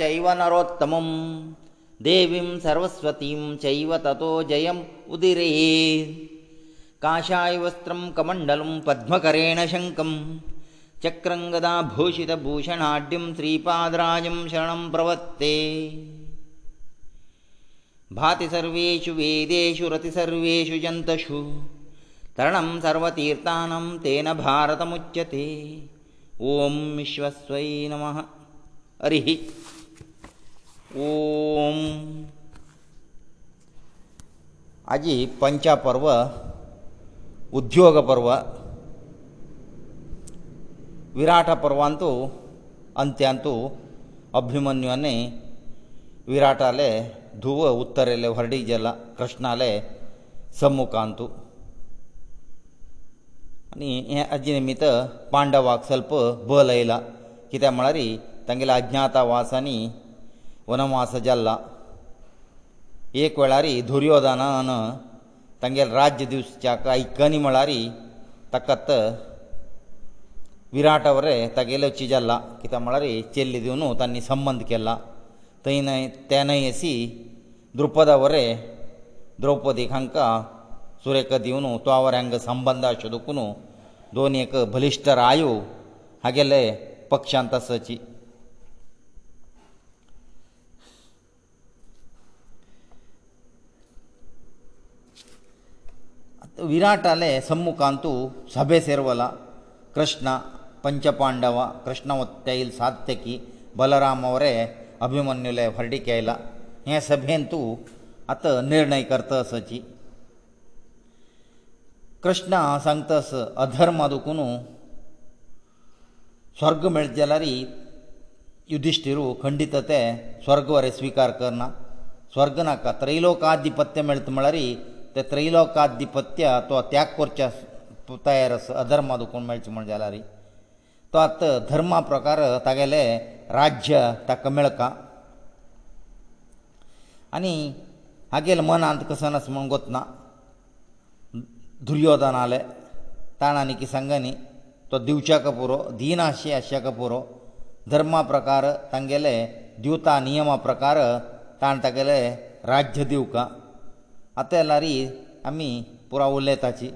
ಚೈವ ನರೋತ್ತಮಂ ದೇವಿಂ ಸರ್ವಸ್ವತೀಂ ಚೈವ ತತೋ ಜಯಂ ಉದಿರೇ ಕಾಶಾಯ ವಸ್ತ್ರಂ ಕಮಂಡಲಂ ಪದ್ಮಕರೇಣ ಶಂಕಂ ಚಕ್ರಂಗದಾ ಭೂಷಿತ ಭೂಷಣಾಡ್ಯಂ ತ್ರಿಪಾದರಾಜಂ ಶರಣಂ ಪ್ರವತ್ತೆ ಭಾತಿ ಸರ್ವೇಷು ವೇದೇಷು ರತಿ ಸರ್ವೇಷು ಜಂತಷು ತರಣಂ ಸರ್ವತೀರ್ಥಾನಂ ತೇನ ಭಾರತ ಮುಚ್ಯತೆ ಓಂ ವಿಶ್ವಸ್ವೈ ನಮಃ ಹರಿಹಿ ओम आजी पंचा पर्व उद्योग पर्व ವಿರಾಟ ಪರ್ವಂತು ಅಂತ್ಯಂತು ಅಭಿಮನ್ಯನೆ ವಿರಾಟಲೆ ಧುವ ಉತ್ತರಲೆ ಹೊರಡಿಜಲ ಕೃಷ್ಣಲೆ ಸಮ್ಮುಖಾಂತು ಅನಿ ಅಜಿ ನಿಮಿತ ಪಾಂಡವಾಕ್ ಸ್ವಲ್ಪ ಬಲೈಲ ಕಿತೆ ಮಳರಿ ತಂಗಿಲ ಅಜ್ಞಾತ ವಾಸನಿ ವನಮಾಸಜಲ್ಲ ಏಕವಳಾರಿ ದುರ್ಯೋಧನನ ತಂಗೇಲ ರಾಜ್ಯ ದಿವಸ ಜಾ ಕೈಕನಿ ಮಳಾರಿ ತಕತ ವಿರಾಟವರೇ ತಗೇಲೇ ಛೀಜಲ್ಲ ಕಿತ ಮಳಾರಿ ಛೆಲ್ಲಿದಿವನು ತನ್ನಿ ಸಂಬಂಧಕೆಲ್ಲ ತೈನೈ ತಾನೈಸಿ ದ್ರೌಪದವರೇ ದ್ರೌಪದಿ ಹಂಕ ಸೂರೇಕ ದಿವನು ತೋವ ರ್ಯಾಂಗ ಸಂಬಂಧಾ ಶುದುಕುನು ದೋನಿಕ ಭಲिष्टರ ಆಯೋ ಹಾಗೆಲೇ ಪಕ್ಷಾಂತ ಸಚಿ ವಿರಾಟಲೆ ಸಮ್ಮುಖಾಂತು ಸಭೆ ಸೇರವಲ ಕೃಷ್ಣ ಪಂಚಪಾಂಡವ ಕೃಷ್ಣ ಒತ್ತೈಲ್ ಸಾತ್ಯಕಿ ಬಲರಾಮ ಅವರೇ ಅಭಿಮನ್ಯುಲೆ ಹೊರಡಿಕೇಲ ಹೇ ಸಭೆಂತು ಅತ ನಿರ್ಣಯ ಕರ್ತಸಚಿ ಕೃಷ್ಣ ಸಂಗತಸ ಅಧರ್ಮ ಅದುಕುನು ಸ್ವರ್ಗ ಮೆಳ್ಜಲರಿ ಯುಧಿಷ್ಠಿರು ಖಂಡಿತತೆ ಸ್ವರ್ಗವರೆ ಸ್ವೀಕಾರ ಕರ್ನ ಸ್ವರ್ಗನಕ ತ್ರೈಲೋಕಾಧಿಪತ್ಯ ಮೆಳ್ತಮಳರಿ ते त्रैलोकाधिपत्य तो त्याग करच्या तयार अधर्मा दुखोवन मेळचें म्हण जाला रे तो आतां धर्मा प्रकार तागेलें राज्य ताका मेळका आनी हागेलें मन आंत कसन आस म्हण गोतना दुर्योधन आले ताणें आनी की सांग न्ही तो दिवच्याक पुरो दिनाशी आशाक पुरो धर्मा प्रकार तांगेले दिवता नियमा प्रकार ताणें तागेलें राज्य दिवका आतां लारी आमी पुरा उलयताची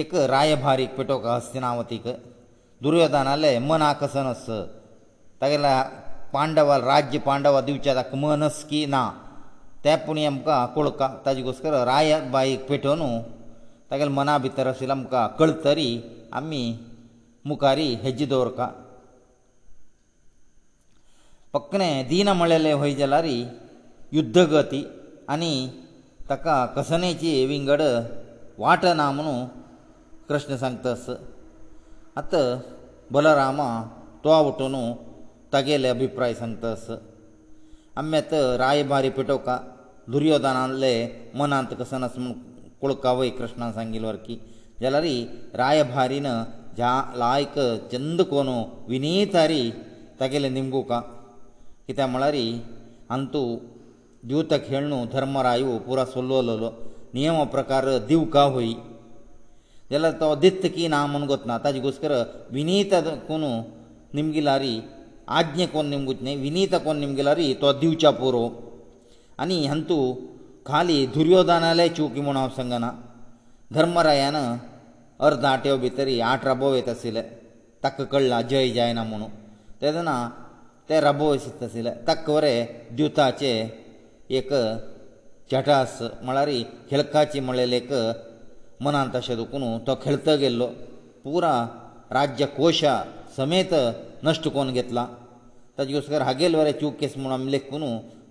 एक रायभारीक पेटोवक हस्तिनावतीक दुर्योधनाले मन आकसनस तागेल्या पांडवा राज्य पांडवा दिवचे ताका मनस की ना त्या पुणी आमकां कळका ताजे गोस्कर राय बाईक पेटोवन तागेले मना भितर आशिल्ले आमकां कळतरी आमी मुखारी हेजी दवरता पक्कने दिना म्हळेले व्हय जाल्यार युद्धगती आनी ताका कसनेची विंगड वाट ना म्हणू कृष्ण सांगतास आत बलरामा तोवा उठून तागेले अभिप्राय सांगतास आम्यात रायबारी पेटोवका दुर्योधनाले मनांत कसनास म्हूण कुळकावय कृष्णान सांगिल्ले वरकी जाल्यार रायभारीन ज्या लायक चंद कोन विनीतारी तागेले निंबुका कित्याक म्हळ्यार आनी तूं ದ್ಯೂತ ಖೇಳ್ನು ಧರ್ಮರಾಯು ಪೂರ ಸೊಲ್ಲೋಲೋಲು ನಿಯಮ ಪ್ರಕಾರ ದಿವ್ ಕಾ ಹೊಯ್ ಎಲ್ಲ ತೋ ದಿತ್ತ ಕೀ ನಾ ಮನ್ ಗೊತ್ತನಾ ತಾಜಿ ಗೋಸ್ಕರ ವಿನೀತ ಕೊನು ನಿಮ್ಗಿಲಾರಿ ಆಜ್ಞೆ ಕೊನ್ ನಿಮ್ಗುತ್ನೆ ವಿನೀತ ಕೊನ್ ನಿಮ್ಗಿಲಾರಿ ತೋ ದಿವ್ಚ ಪೂರೋ ಅನಿ ಹಂತು ಖಾಲಿ ದುರ್ಯೋಧನಾಲೆ ಚೂಕಿ ಮುಣಾವ್ ಸಂಗನ ಧರ್ಮರಾಯನ ಅರ್ಧ ಆಟ್ಯೋ ಭಿತರಿ ಆಟ ರಬೋ ವೇತಸಿಲೆ ತಕ್ಕ ಕಳ್ಳ ಜಯ ಜಾಯನ ಮುನು ತೇದನ ತೆ ರಬೋ ವೇಸಿತ್ತಸಿಲೆ ತಕ್ಕವರೆ ದ್ಯುತಾಚೆ एक चटास म्हळ्यार खेळकाची म्हळ्यार एक मनान तशें दुखून तो खेळत गेल्लो पुरा राज्य कोशा समेत नश्ट कोन घेतला ताजे उसकर हागेल वरे चूकेस म्हूण आमी लेखून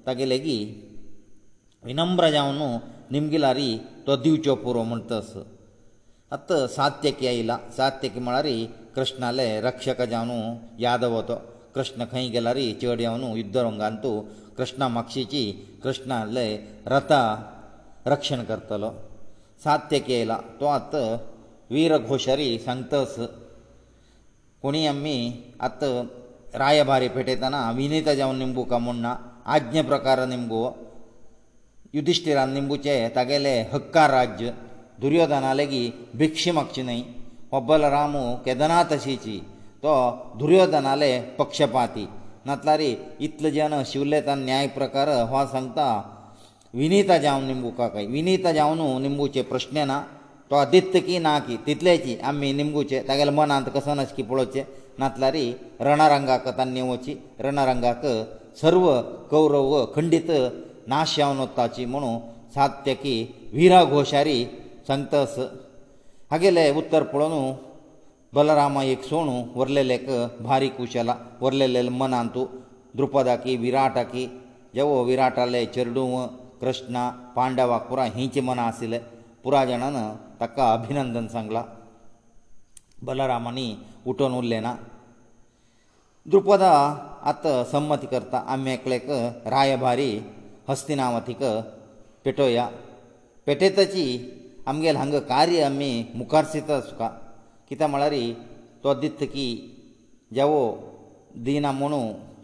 तागे लेगीत विनम्र जावन निमगिलारी तो दिवचो पुरो म्हणटस आत सात्यकी आयला सात्यकी म्हळ्यार कृष्णाले रक्षक जावन यादव तो कृष्ण खंय गेल्यार चड येवन युद्ध रंगांतू कृष्णा म्हापशेची कृष्णा लय रथा रक्षण करतलो सात्य केला तो आत वीर घोशारी सांगतस कोणी आमी आत रायभारी पेटयतना विनेता जावन निंबू का म्हूण ना आज्ञ प्रकार निंबू युधिश्टिरान निंबूचे तागेले हक्का राज्य दुर्योधना लेगीत भिक्षी मागची न्हय बब्बल रामू केदनाथ अशीची तो दुर्योधनाले पक्षपाती नातल्यार इतलो जेन शिवले तान न्याय प्रकार हो सांगता विनीता जावन निंबुकाक विनीता जावन निंबूचे प्रश्न ना तो दित्त की ना की तितलेची आमी निंबूचे तागेले मनांत कसो नासकी पळोवचे नातल्यार रणरंगाक तान नेवची रणरंगाक सर्व कौरव खंडीत नाश जावन वताची म्हणून सात्य की विरा घोशारी संतस हागेले उत्तर पळोवन बलरामा एक सोणू वरलेलेक भारी कुशला वरलेलेल मनान तूं द्रुपदाकी विराटाकी जवो विराटाले चेरडूव कृष्णा पांडवाक पुरा हिंचे मनां आशिल्ले पुराय जाणान ताका अभिनंदन सांगलां बलरामानी उठोवन उरले ना द्रुपदा आतां संमती करता आमी एकलेक रायभारी हस्तिनावतीक पेटोया पेटयताची आमगेले हांगा कार्य आमी मुखार सिता तुका कित्या म्हळ्यार तो दिता की जेवो दिना म्हणू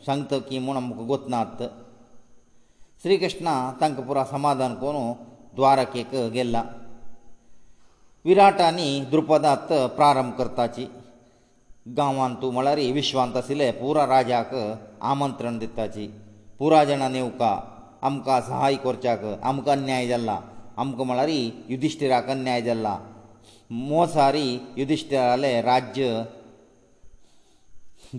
सांगत की म्हूण आमकां गोतनात श्री कृष्णा तांकां पुरो समाधान करून द्वारकेक गेल्ला विराट आनी द्रुपदांत प्रारंभ करताची गांवांत तूं म्हळ्यार विश्वांत आशिल्ले पुरा राजाक आमंत्रण दिताची पुरा जाणांनी उका आमकां सहाय करच्याक आमकां अन्याय जाला आमकां म्हळ्यार युधिश्टिराक अन्याय जाला मोसारी युधिश्टराले राज्य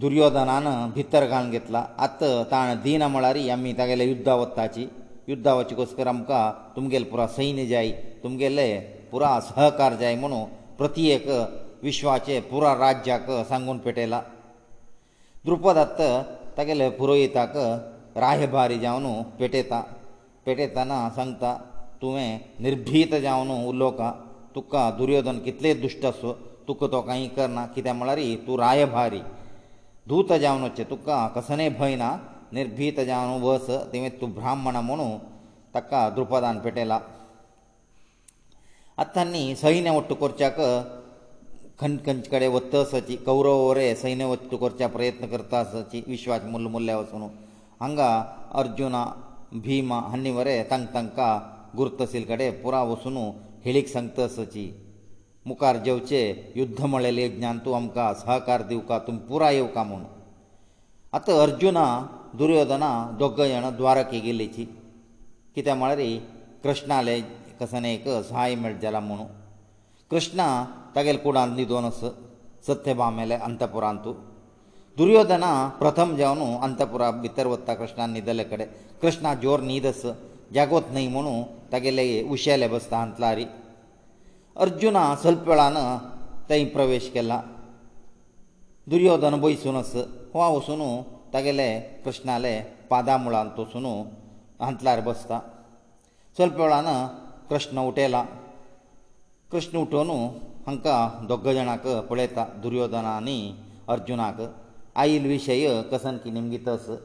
दुर्योधनान भितर घालून घेतला आतां ताण दिना म्हळ्यार आमी तागेले युद्धा वताची युद्धा वचचे कसकर आमकां तुमगेले पुरो सैन्य जाय तुमगेले पुरा सहकार जाय म्हणून प्रत्येक विश्वाचे पुरा राज्याक सांगून पेटयला द्रुपदात्त तागेले पुरोहिताक राहेबारी जावन पेटयता पेटयताना सांगता तुवें निर्भीत जावन उलोवका तुका दुर्योधन कितले दुश्ट आस तुका तो कांय करना कित्याक म्हळ्यार तूं रायभारी धूत जावन वचचें तुका कसले भंय ना निर्भीत जावन वस तेवें तूं ब्राह्मण म्हणू ताका द्रुपदान पेटयला आतांनी सैन्य वट्ट करच्याक खंड खंच कडेन वतसाची कौरव वरे सैन्य वट्ट करच्या प्रयत्न करता आसाची विश्वास मुल्ल मुल्ल्या वचून हांगा अर्जुना भिमा हांणी वरे तांकां तांकां गुरुतसील कडेन पुरा वचून हेळीक सांगता सची मुखार जेवचे युध्द म्हळेले ज्ञान तूं आमकां सहकार दिवका तुमी पुराय येवका म्हूण आतां अर्जुना दुर्योधना दोग जाणां द्वारकी गेल्लीची कित्याक म्हळ्यार कृष्णाले कसाने एक सहाय मेळ जाला म्हुणू कृष्णा तागेले कुडान न्हिदोन आस सत्यभा मेले अंतपुरांत दुर्योधना प्रथम जावन अंतपुरा भितर वता कृष्णान न्हिदले कडेन कृष्णा जोर न्हिद आस जागोत न्हय म्हुणू ತಗೆಲೆ ಉಶೇಲೆ ಬಸ್ತಾ ಅಂತಲಾರಿ ಅರ್ಜುನ ಸ್ವಲ್ಪ ವೇಳಾನ ತೈ ಪ್ರವೇಶ ಕೆಲ್ಲ ದುರ್ಯೋಧನ ಬೈಸುನಸ ಹೋ ಹೋಸುನು ತಗೆಲೆ ಕೃಷ್ಣಾಲೆ ಪಾದಾಮುಳ ಅಂತೋಸುನು ಅಂತಲಾರಿ ಬಸ್ತಾ ಸ್ವಲ್ಪ ವೇಳಾನ ಕೃಷ್ಣ ಉಟೇಲ ಕೃಷ್ಣ ಉಟೋನು ಅಂಕ ದೊಗ್ಗ ಜನಕ ಪೊಳೇತ ದುರ್ಯೋಧನಾನಿ ಅರ್ಜುನಾಕ ಆಯಿಲ್ ವಿಷಯ ಕಸನ್ಕಿ ನಿಮಗಿತಸ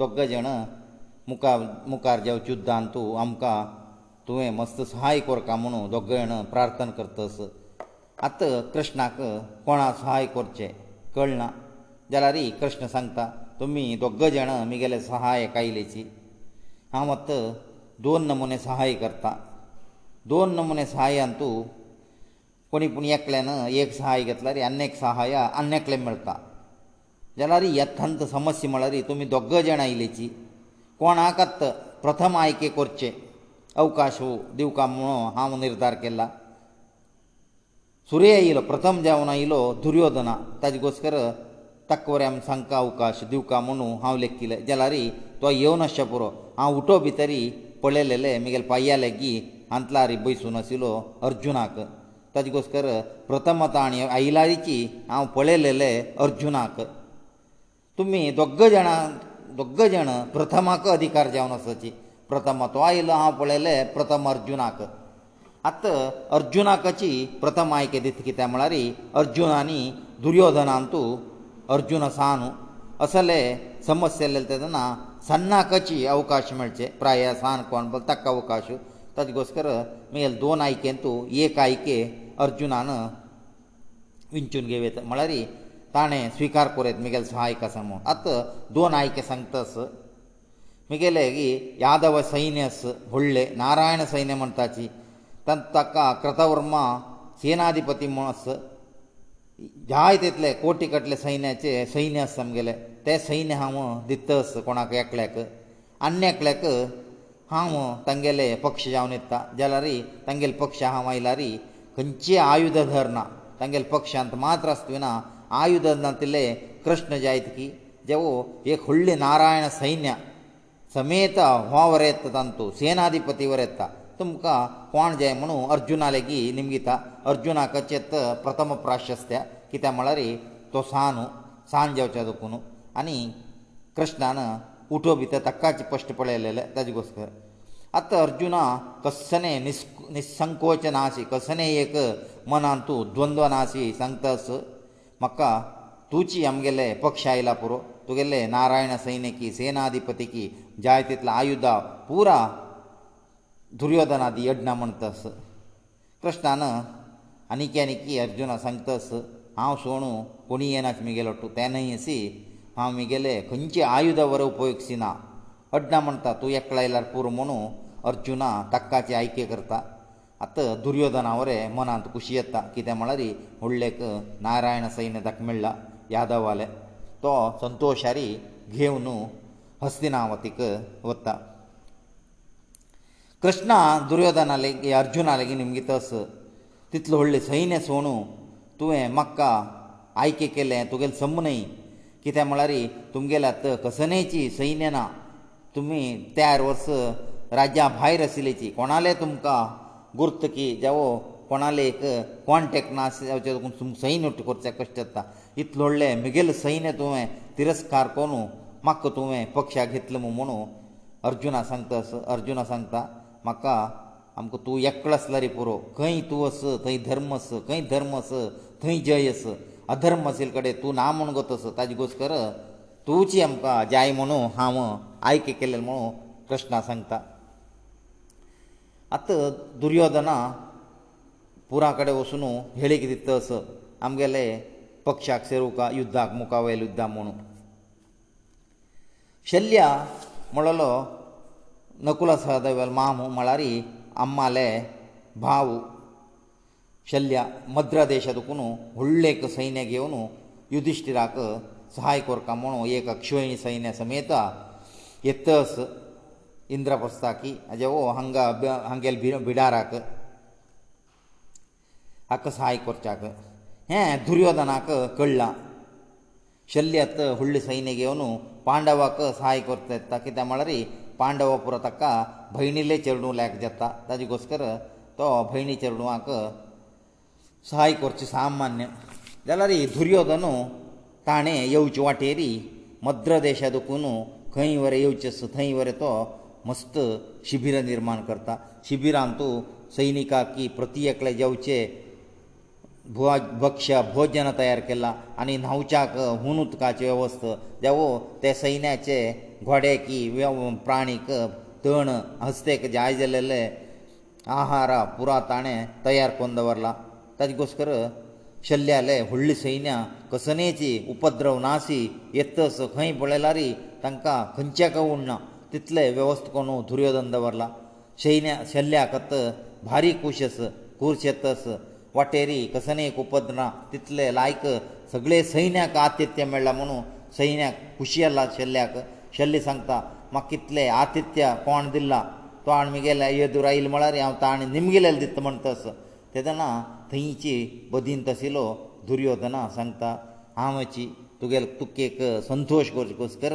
ದೊಗ್ಗ ಜನ ಮುಖ ಮುಖಾರ್ ಜಾವ ಚುದ್ದಾಂತು ಅಮಕ तुवें मस्त सहाय कोर का म्हणून दोग जाण प्रार्थन करतस आतां कृष्णाक कोणा सहाय करचें कळना जाल्यार कृष्ण सांगता तुमी दोग जाण म्हगेले सहाय कायलेची हांव आतां दोन नमुने सहाय करता दोन नमुने सहाय्यान तूं कोणी पूण एकल्यान एक सहाय घेतल्यार अन्नेक सहाय अन्नेकले मेळटा जाल्यार यथंत समस्या म्हळ्यार तुमी दोग जाण आयलेची कोणाक आत्त प्रथम आयके करचें अवकाश दिवका म्हणून हांव निर्धार केला सुर्य येयलो प्रथम जेवण आयलो दुर्योधना ताजे घोस्कर तकवऱ्यान सांगता अवकाश दिवका म्हणून हांव लेखिल्लें जाल्यार तो येवन आसचे पुरो हांव उठो भितरी पळयलेले म्हगेले पाया लेगी हांतला रे बसून आशिल्लो अर्जुनाक ताजे घोस्कर प्रथमता आनी आयिल्लारीची हांव पळयलेले अर्जुनाक तुमी दोग जाणां दोग जाण प्रथमाक अधिकार जावन आसाची ಪ್ರಥಮ ತಾಯಿ ಲಹಾ ಪೊಳೆಲೆ ಪ್ರಥಮ ಅರ್ಜುನಾಕ ಅತ್ತ ಅರ್ಜುನಾಕಚಿ ಪ್ರಥಮ ಐಕೇ ದಿತಿಕ್ಕೆ ತಮಳರಿ ಅರ್ಜುನಾನಿ ದುರ್ಯೋಧನಂತು ಅರ್ಜುನ ಸಾನು ಅಸಲೇ ಸಮಸ್ಯೆ ಎಲ್ಲ ತದನ ಸನ್ನಾಕಚಿ ಅವಕಾಶ ಮಳ್ಜೆ ಪ್ರಾಯಸಾನ್ कोण বলತಕ್ಕ ಅವಕಾಶ ತದಗಸ್ಕರ ಮгел 2 ಐಕೇಂತು 1 ಐಕೇ ಅರ್ಜುನನ winchun gevetha ಮಳರಿ ತಾನೆ ಸ್ವೀಕಾರ ಕೊರೆದ್ ಮгел ಸಹಾಯಕ ಸಮ ಅತ್ತ 2 ಐಕೇ ಸಂತಸ ಮಿಗಲೇಗಿ ಯಾದವ ಸೈನ್ಯಸು ಹುಳ್ಳೆ ನಾರಾಯಣ ಸೈನ್ಯಮಂಟಾಚಿ ತಂತಕ ಕೃತವರ್ಮ ಸೇನಾಧಿಪತಿ ಮಾಸ್ ಜಾಯಿತೆತ್ಲೆ ಕೋಟಿಕಟಲೆ ಸೈನ್ಯಚೆ ಸೈನ್ಯಸ್ ಸಮಗಲೇ ತೈ ಸೈನ್ಯಾಮ ದಿತ್ತುಸ್ কোಣಕ್ಯಾಕ್ಲ್ಯಾಕ್ ಅನ್ಯಕಲ್ಯಾಕ್ ಹಾಮ ತಂಗೆಲೆ ಪಕ್ಷ್ಯಾವನಿತ ಜಲರಿ ತಂಗೆಲ್ ಪಕ್ಷಾ ಹಮೈಲಾರಿ ಕಂಚಿ ಆಯುಧ ಧರ್ನ ತಂಗೆಲ್ ಪಕ್ಷಾಂತ ಮಾತ್ರಸ್ತವಿನ ಆಯುಧದಂತિલે ಕೃಷ್ಣ ಜಾಯಿತಕಿ ಜವ ಏಕ್ ಹುಳ್ಳೆ ನಾರಾಯಣ ಸೈನ್ಯ ಸಮೀತ ಹೋವರೆತ್ತಂತು ಸೇನಾಧಿಪತಿವರೆತ್ತ ತುಮ್ಕ ಕೋಣಜಯಮಣು ಅರ್ಜುನನlegi ನಿಮಿಗಿತ ಅರ್ಜುನಕಚೆತ ಪ್ರಥಮ ಪ್ರಾಸಸ್ಯ ಕಿ ತಮಳರಿ ತೋಸಾನು ಸಾಂಜವಚದಕುನು ಅನಿ ಕೃಷ್ಣನ ಉಟೋಬಿತ ತಕ್ಕಾಚಿ ಪಷ್ಟಪಳಯಲೆಲ ದಜಿಗಸ್ಕ ಅತ ಅರ್ಜುನ ಕಸ್ಸನೆ ನಿ ಸಂಕೋಚನಾಸಿ ಕಸ್ಸನೆ ಏಕ ಮನಂತು ದ್ವಂದನಾಸಿ ಸಂತಸ್ ಮಕ್ಕ туಚಿ ಅಮ್ಗೆಲೆ ಎಪಕ್ಷೈಲಾಪುರು ತೊಗೆಲ್ಲೆ ನಾರಾಯಣ ಸೈನಿಕಿ ಸೇನಾಧಿಪತಿಕಿ ಜಾಯಿತಿತಲ ಆಯುಧ ಪೂರ ದುರ್ಯೋಧನನದಿ ಅಡಣಮಂತಸ ಕೃಷ್ಣನ ಅನಿಕ್ಯಾನಿಕೆ ಅರ್ಜುನ ಸಂಕ್ತಸ ಹಾ ಸೋಣು ಕೊನಿ ಏನಕ್ ಮಿಗೆ ಲೊಟ್ಟು ತಾನೈಸಿ ಹಾಮಿ ಗೆಲೆ ಕಂಚಿ ಆಯುಧವರ ಉಪಯೋಗ シナ ಅಡಣಮಂತಾ ತು ಏಕಳೈಲಾರ್ ಪೂರ ಮನೋ ಅರ್ಜುನ ದಕ್ಕಾಚಿ ಐಕೆ ಕರ್ತಾ ಅತ ದುರ್ಯೋಧನಾವರೆ ಮನಂತ ಖುಷಿಯತ್ತ ಕಿದೆ ಮಳರಿ ಒಳ್ಳೆ ನಾರಾಯಣ ಸೈನದಕ ಮಿಳ್ಳ ಯಾದವಾಲೆ तो संतोशारी घेवन हस्तिनावतीक वता कृष्णा दुर्योधना लेगीत अर्जुना लेगीत निमगीत अस तितलो व्हडले सैन्य सोणू तुवें म्हाका आयके केलें तुगेलें सम न्हय कित्याक म्हळ्यार तुमगेल्या कसनेची सैन्य ना तुमी तयार वर्स राज्या भायर आशिल्लेची कोणाले तुमकां गुर्त की जावो कोणाले एक कॉन्टेक्ट ना जावचे तुमी सैन्य करचे कश्ट जाता इतलोडले म्हगेल सैन्य तुवें तिरस्कार करून म्हाका तुवें पक्षाक घेतलो म्हणून अर्जुना सांगता अर्जुना सांगता म्हाका आमकां तूं एकलो आसलो रे पुरो खंय तूं आस थंय धर्म आस खंय धर्म आस थंय जय आस अधर्म आशिल् कडेन तूं ना म्हूण गो तस ताजे घोस्कर तुवची आमकां जाय म्हणू हांव आयक केलें म्हणू कृष्णा सांगता आतां दुर्योधना पुरा कडेन वचून हेळीक दिता तस आमगेले ಪಕ್ಷಾಕ್ಷೆರوں ಕಾ ಯುದ್ಧಾಕ muka va yuddhamonu शಲ್ಯ ಮೊಳಲೋ ನಕುಲ ಸಹದವಲ್ ಮಾಮ ಮಳಾರಿ ಅಮ್ಮಲೆ ಬಾವು शಲ್ಯ ಮದ್ರ ದೇಶದಕೂನು ಹುಳ್ಳೇಕ ಸೈನ್ಯಗಿಯೋನು ಯುಧಿಷ್ಠಿರಾಕ ಸಹಾಯಕೋರ್ಕ ಮಣೋ ಏಕ ಕ್ಷೋಯಿನ ಸೈನ್ಯ ಸಮೇತಾ येतەس ಇಂದ್ರಪಸ್ಥಾಕಿ ಅಜೋ অহಂಗ ಹಂಗೆ ಬಿಡಾರಕ ಅಕ ಸಹಾಯಕೋರ್ಚಕ हें दुर्योधनाक कळ्ळां शल्यत हुळ्ळ सैन्य घेवन पांडवाक सहाय करता येता कित्याक म्हळ्यार पांडव पुरो ताका भयणीले चेडूं लायक जाता ताजे घोसकर तो भयणी चेडवाक सहाय करचे सामान्य जाल्यार दुर्योधन ताणें येवचे वाटेरी मद्र देशा दुखून खंय वरें येवचे आसा थंय वरें तो मस्त शिबीर निर्माण करता शिबिरांत सैनिकाक की प्रती एकले जेवचे भक्ष्य भोजन तयार केला आनी न्हांवच्याक हून उदकाची वेवस्था देवो ते सैन्याचे घोडे की प्राणीक तण हस्तेक जे आयजलेले आहार पुरो ताणें तयार करून दवरला ताजे घोस्कर शल्ल्याले व्हडले सैन्या कसनेची उपद्रव नासी येतस खंय पळयलारी तांकां खंयच्या कवूण ना तितले वेवस्था करून दुर्योधन दवरला सैन्या शल्ल्याक भारी कुशस कुर्श येतस वाटेरी कसनेक उपद्रा तितले लायक सगळे सैन्याक आतिथ्य मेळ्ळा म्हणून सैन्याक खुशी आला शल्ल्याक शल्ले सांगता म्हाका कितले आतिथ्य कोण दिल्ला तो आनी गेल्या येदूर आयलो म्हळ्यार हांव ताणें निमगेलें दिता म्हण तस तेदना थंयची बदीन तशिलो दुर्योधना सांगता हांवची तुगेले तुकेक संतोश करचे कस कर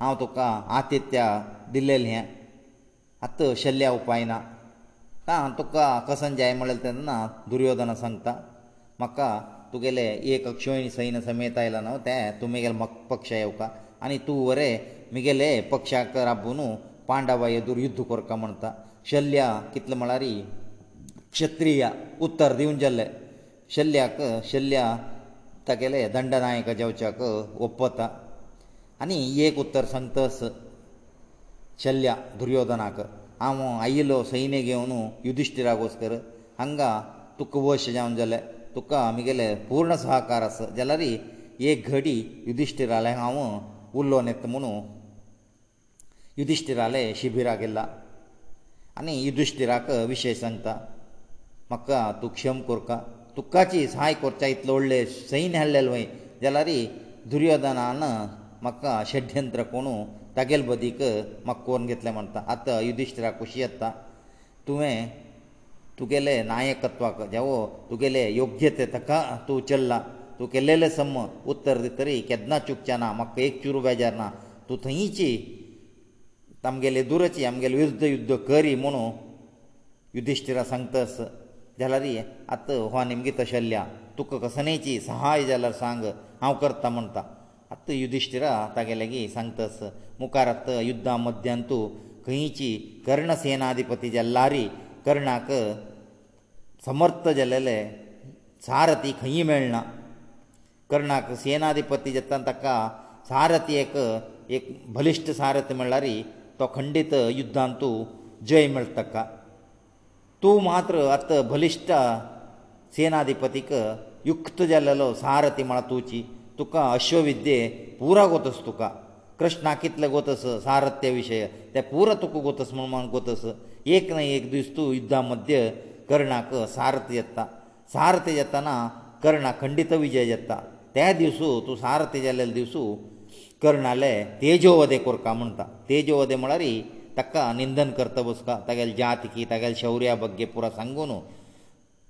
हांव तुका आतिथ्या दिल्लेलें हें आतां शल्ल्या उपाय ना ना तुका कसन जाय म्हणलें तेन्ना दुर्योधना सांगता म्हाका तुगेले एक अक्षोणी सैन्य समेत आयला न्हू ते तुमी गेले म्हाका पक्ष येवका आनी तूं वरे म्हगेले पक्षाक राबून पांडवा येदूर युध्द कोरका म्हणटा शल्या कितले म्हळ्यार क्षत्रिया उत्तर दिवन जाल्ले शल्याक शल्या तागेले दंडनायक जेवच्याक ओपता आनी एक उत्तर सांगतस शल्या दुर्योधनाक हांव आयिल्लो सैन्य घेवन युधिश्टिराक वचकर हांगा तुका वश जावन जालें तुका आमगेले पूर्ण सहकार आस जाल्यार एक घडी युधिश्टिराले हांव उरलोन येता म्हणून युधिश्टिराले शिबिराक गेला आनी युधिश्टिराक विशय सांगता म्हाका तूं क्षम कोरका तुकाची सहाय कोरचां इतलें व्हडलें सैन्य हाडलेलें वय जाल्यार दुर्योधनान म्हाका षड्यंत्र कोणू तागेल बदीक म्हाका कोण घेतलें म्हणटा आतां युधिश्टिराक खुशी येता तुवें तुगेले नायकत्वाक देवो तुगेले योग्य ते ताका तूं चल्ला तूं केल्लेले सम उत्तर दितरी केदना चुकचें ना म्हाका एक चुरू बेजार ना तूं थंयची आमगेले दुरची आमगेले विरुद्ध युद्ध करी म्हुणू युधिश्टिरा सांगतास जाल्यार आतां हो निमगे तशेल्या तुका कसनेची सहाय जाल्यार सांग हांव करता म्हणटा आत्त युधिश्टिरा तागे लेगीत सांगतास मुखार आत्त युध्दा मध्यान तूं खंयची कर्ण सेनाधिपती जे लारी कर्णाक समर्थ जालेले सारथी खंयी मेळना कर्णाक सेनाधिपती जेतना ताका सारथयेक एक बलिश्ट सारथी म्हणल्यार तो खंडीत युध्दांत तूं जय मेळटा ताका तूं मात्र आत्त बलिश्ट सेनाधिपतीक युक्त जाल्लेलो सारथी म्हळ्यार तुजी तुका अश्वविद्ये पुराक वतस तुका कृष्णाक कितले गोतस सारथ्या विशय ते पुरो तुका गोतस म्हूण म्हण गोतस एक न एक दीस तूं युध्दा मध्ये कर्णाक सारथ येता सारथ येताना कर्णाक खंडित विजय जाता त्या दिसू तूं सारथ जाल्लेले दिसू कर्णाले तेजोवदे कोरका म्हणटा तेजोवदे म्हळ्यार ताका निंदन करता बसका तागेले जातकी तागेले शौर्या बग्गे पुरो सांगून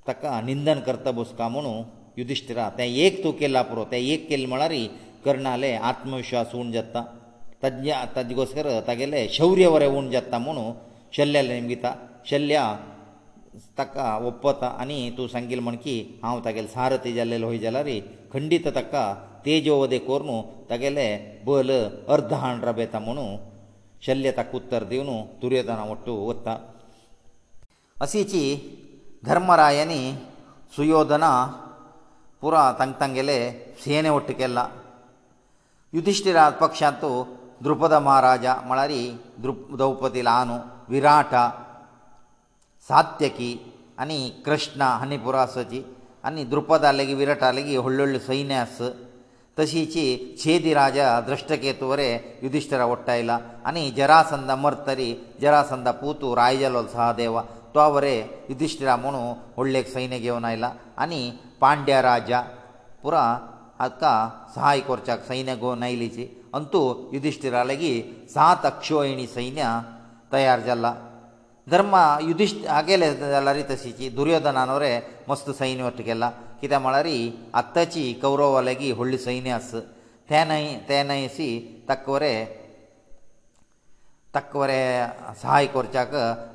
ताका निंदन करता बसका म्हणून युधिश्टिरा तें एक तूं केला पुरो तें एक केलें म्हळ्यार कर्णाले आत्मविश्वास उण जाता तज्ञा ताजे गोसर तागेलें शौर्य वरें उण जाता म्हुणू शल्ल्याले निमगिता शल्ल्या ताका ओप्पता आनी तूं सांगिल्लें म्हण की हांव तागेलें सारथी जाल्लेलो हय जाल्यार खंडीत ताका तेजोवदे कोरून तागेलें बल अर्ध हाण रब येता म्हुणू शल्ल्य ताका उत्तर दिवन दुर्योधना वट्टू वता अशीची धर्मरायनी सुयोधना ಪುರ ತಂಗ್ ತಂಗ್ ಗೆಲೇ ಸೇನೆ ಒಟ್ಟಕಲ್ಲ ಯುಧಿಷ್ಠಿರ ಪಕ್ಷಾತೂ ಧ್ರુપದ ಮಹಾರಾಜ ಮಳಾರಿ ಧ್ರುಪ ದೌಪತಿ ಲಾನು ವಿರಾಟ ಸಾತ್ಯಕಿ ಅನಿ ಕೃಷ್ಣ ಅನಿ ಪುರಾಸಜಿ ಅನಿ ಧ್ರુપದ ಅಲ್ಲಿಗೆ ವಿರಟ ಅಲ್ಲಿಗೆ ಹೊಳ್ಳೊಳ್ಳೆ ಸೈನ್ಯ アス ತಸೀಚೆ ಛೇದಿ ರಾಜ ಅದ್ರಷ್ಟಕೇತುವರೇ ಯುಧಿಷ್ಠರ ಒಟ್ಟ ಇಲ್ಲ ಅನಿ ಜರಸಂದ ಮರ್ತರಿ ಜರಸಂದ ಪೂತು ರಾಯಲ್ ಸಾಹೇವಾ ಆವರೇ ಯದಿದಿಷ್ಠಿರಮನು ಒಳ್ಳೆ ಸೈನ್ಯಗವನ ಇಲ್ಲ ಅನಿ ಪಾಂಡ್ಯ ರಾಜ ಪುರ ಅತ್ತಾ ಸಹಾಯikorಚಕ ಸೈನ್ಯಗೊ ನೈಲಿಚಿ ಅಂತು ಯದಿದಿಷ್ಠಿರ ಅಲಗೆ 7 ಅಕ್ಷೋಯಣಿ ಸೈನ್ಯ ತಯಾರಜಲ್ಲ ಧರ್ಮ ಯದಿದಿಷ್ಠ ಹಾಗೆಲೇ ಲರಿತಸಿಚಿ ದುರ್ಯೋಧನನವರೇ ಮಸ್ತ ಸೈನ್ಯ ಒತ್ತಿಗೆಲ್ಲ ಕಿತೆ ಮಳರಿ ಅತ್ತಾಚಿ ಕೌರವ ಅಲಗೆ ಹುಳ್ಳಿ ಸೈನ್ಯ ಅಸ್ ತೇನೈ ತೇನೈಸಿ ತಕವರೇ ಅಕ್ಕವರೇ ಸಹಾಯಿ ಕೊర్చಾಕ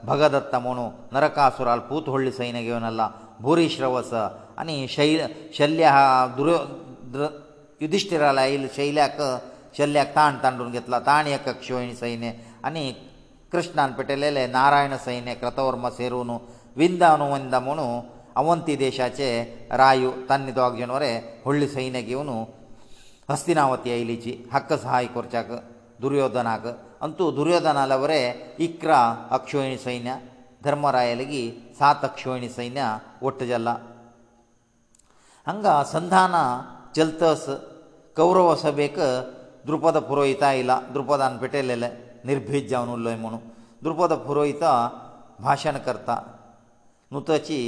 ಭಗದತ್ತಮನು ನರಕಾಸುರал ಪೂತ ಹೊಳ್ಳಿ ಸೈನಿಕೆಯನಲ್ಲ ಭೂರೀ ಶ್ರವಸ ಅನಿ ಶಲ್ಯಾ ದುರ್ಯೋಧನರ ಲೈ ಶಲ್ಯಕ ಶಲ್ಯಕ ತಾಂಡಾಂಡೂನ್ ಗೆतला ತಾಣ ಏಕಕ್ಷೋಯಿನ ಸೈನೆ ಅನಿ ಕೃಷ್ಣನ ಪಟೆಲೇಲೆ ನಾರಾಯಣ ಸೈನೆ ಕೃತವರ್ಮ ಸೇರುನು ವಿಂದ ಅನುವಿಂದಮನು ಅವಂತಿ ದೇಶಾಚೆ ರಾಯು ತನ್ನಿದ್ವಾಗ್ಜನವರೇ ಹೊಳ್ಳಿ ಸೈನಿಕೆಯನು ಹಸ್ತಿನಾವತಿಯ ಇಲ್ಲಿಚಿ ಹಕ್ಕ ಸಹಾಯಿ ಕೊర్చಾಕ ದುರ್ಯೋಧನನಕ ಅಂತು ದುರ್ಯೋಧನನ ಲವರೇ ಇakra ಅಕ್ಷೋಣಿ ಸೈನ್ಯ ಧರ್ಮರಾಯನಿಗೆ 7 ಅಕ್ಷೋಣಿ ಸೈನ್ಯ ಒಟ್ಟಜಲ್ಲ ಅಂಗ ಸಂಧಾನ ಜಲ್ತಸ ಕೌರವಸಬೇಕಾ ದ್ರુપದ पुरोहित ಇಲ್ಲ ದ್ರુપದನ ಪಟೇಲ್ಲೆ ನಿರ್ಭೀಜ್ಜಾನುಲ್ಲೇ ಮೊಣು ದ್ರુપದ ಫರೋಹಿತಾ ಭಾಷಣಕರ್ತ ನುತಚಿ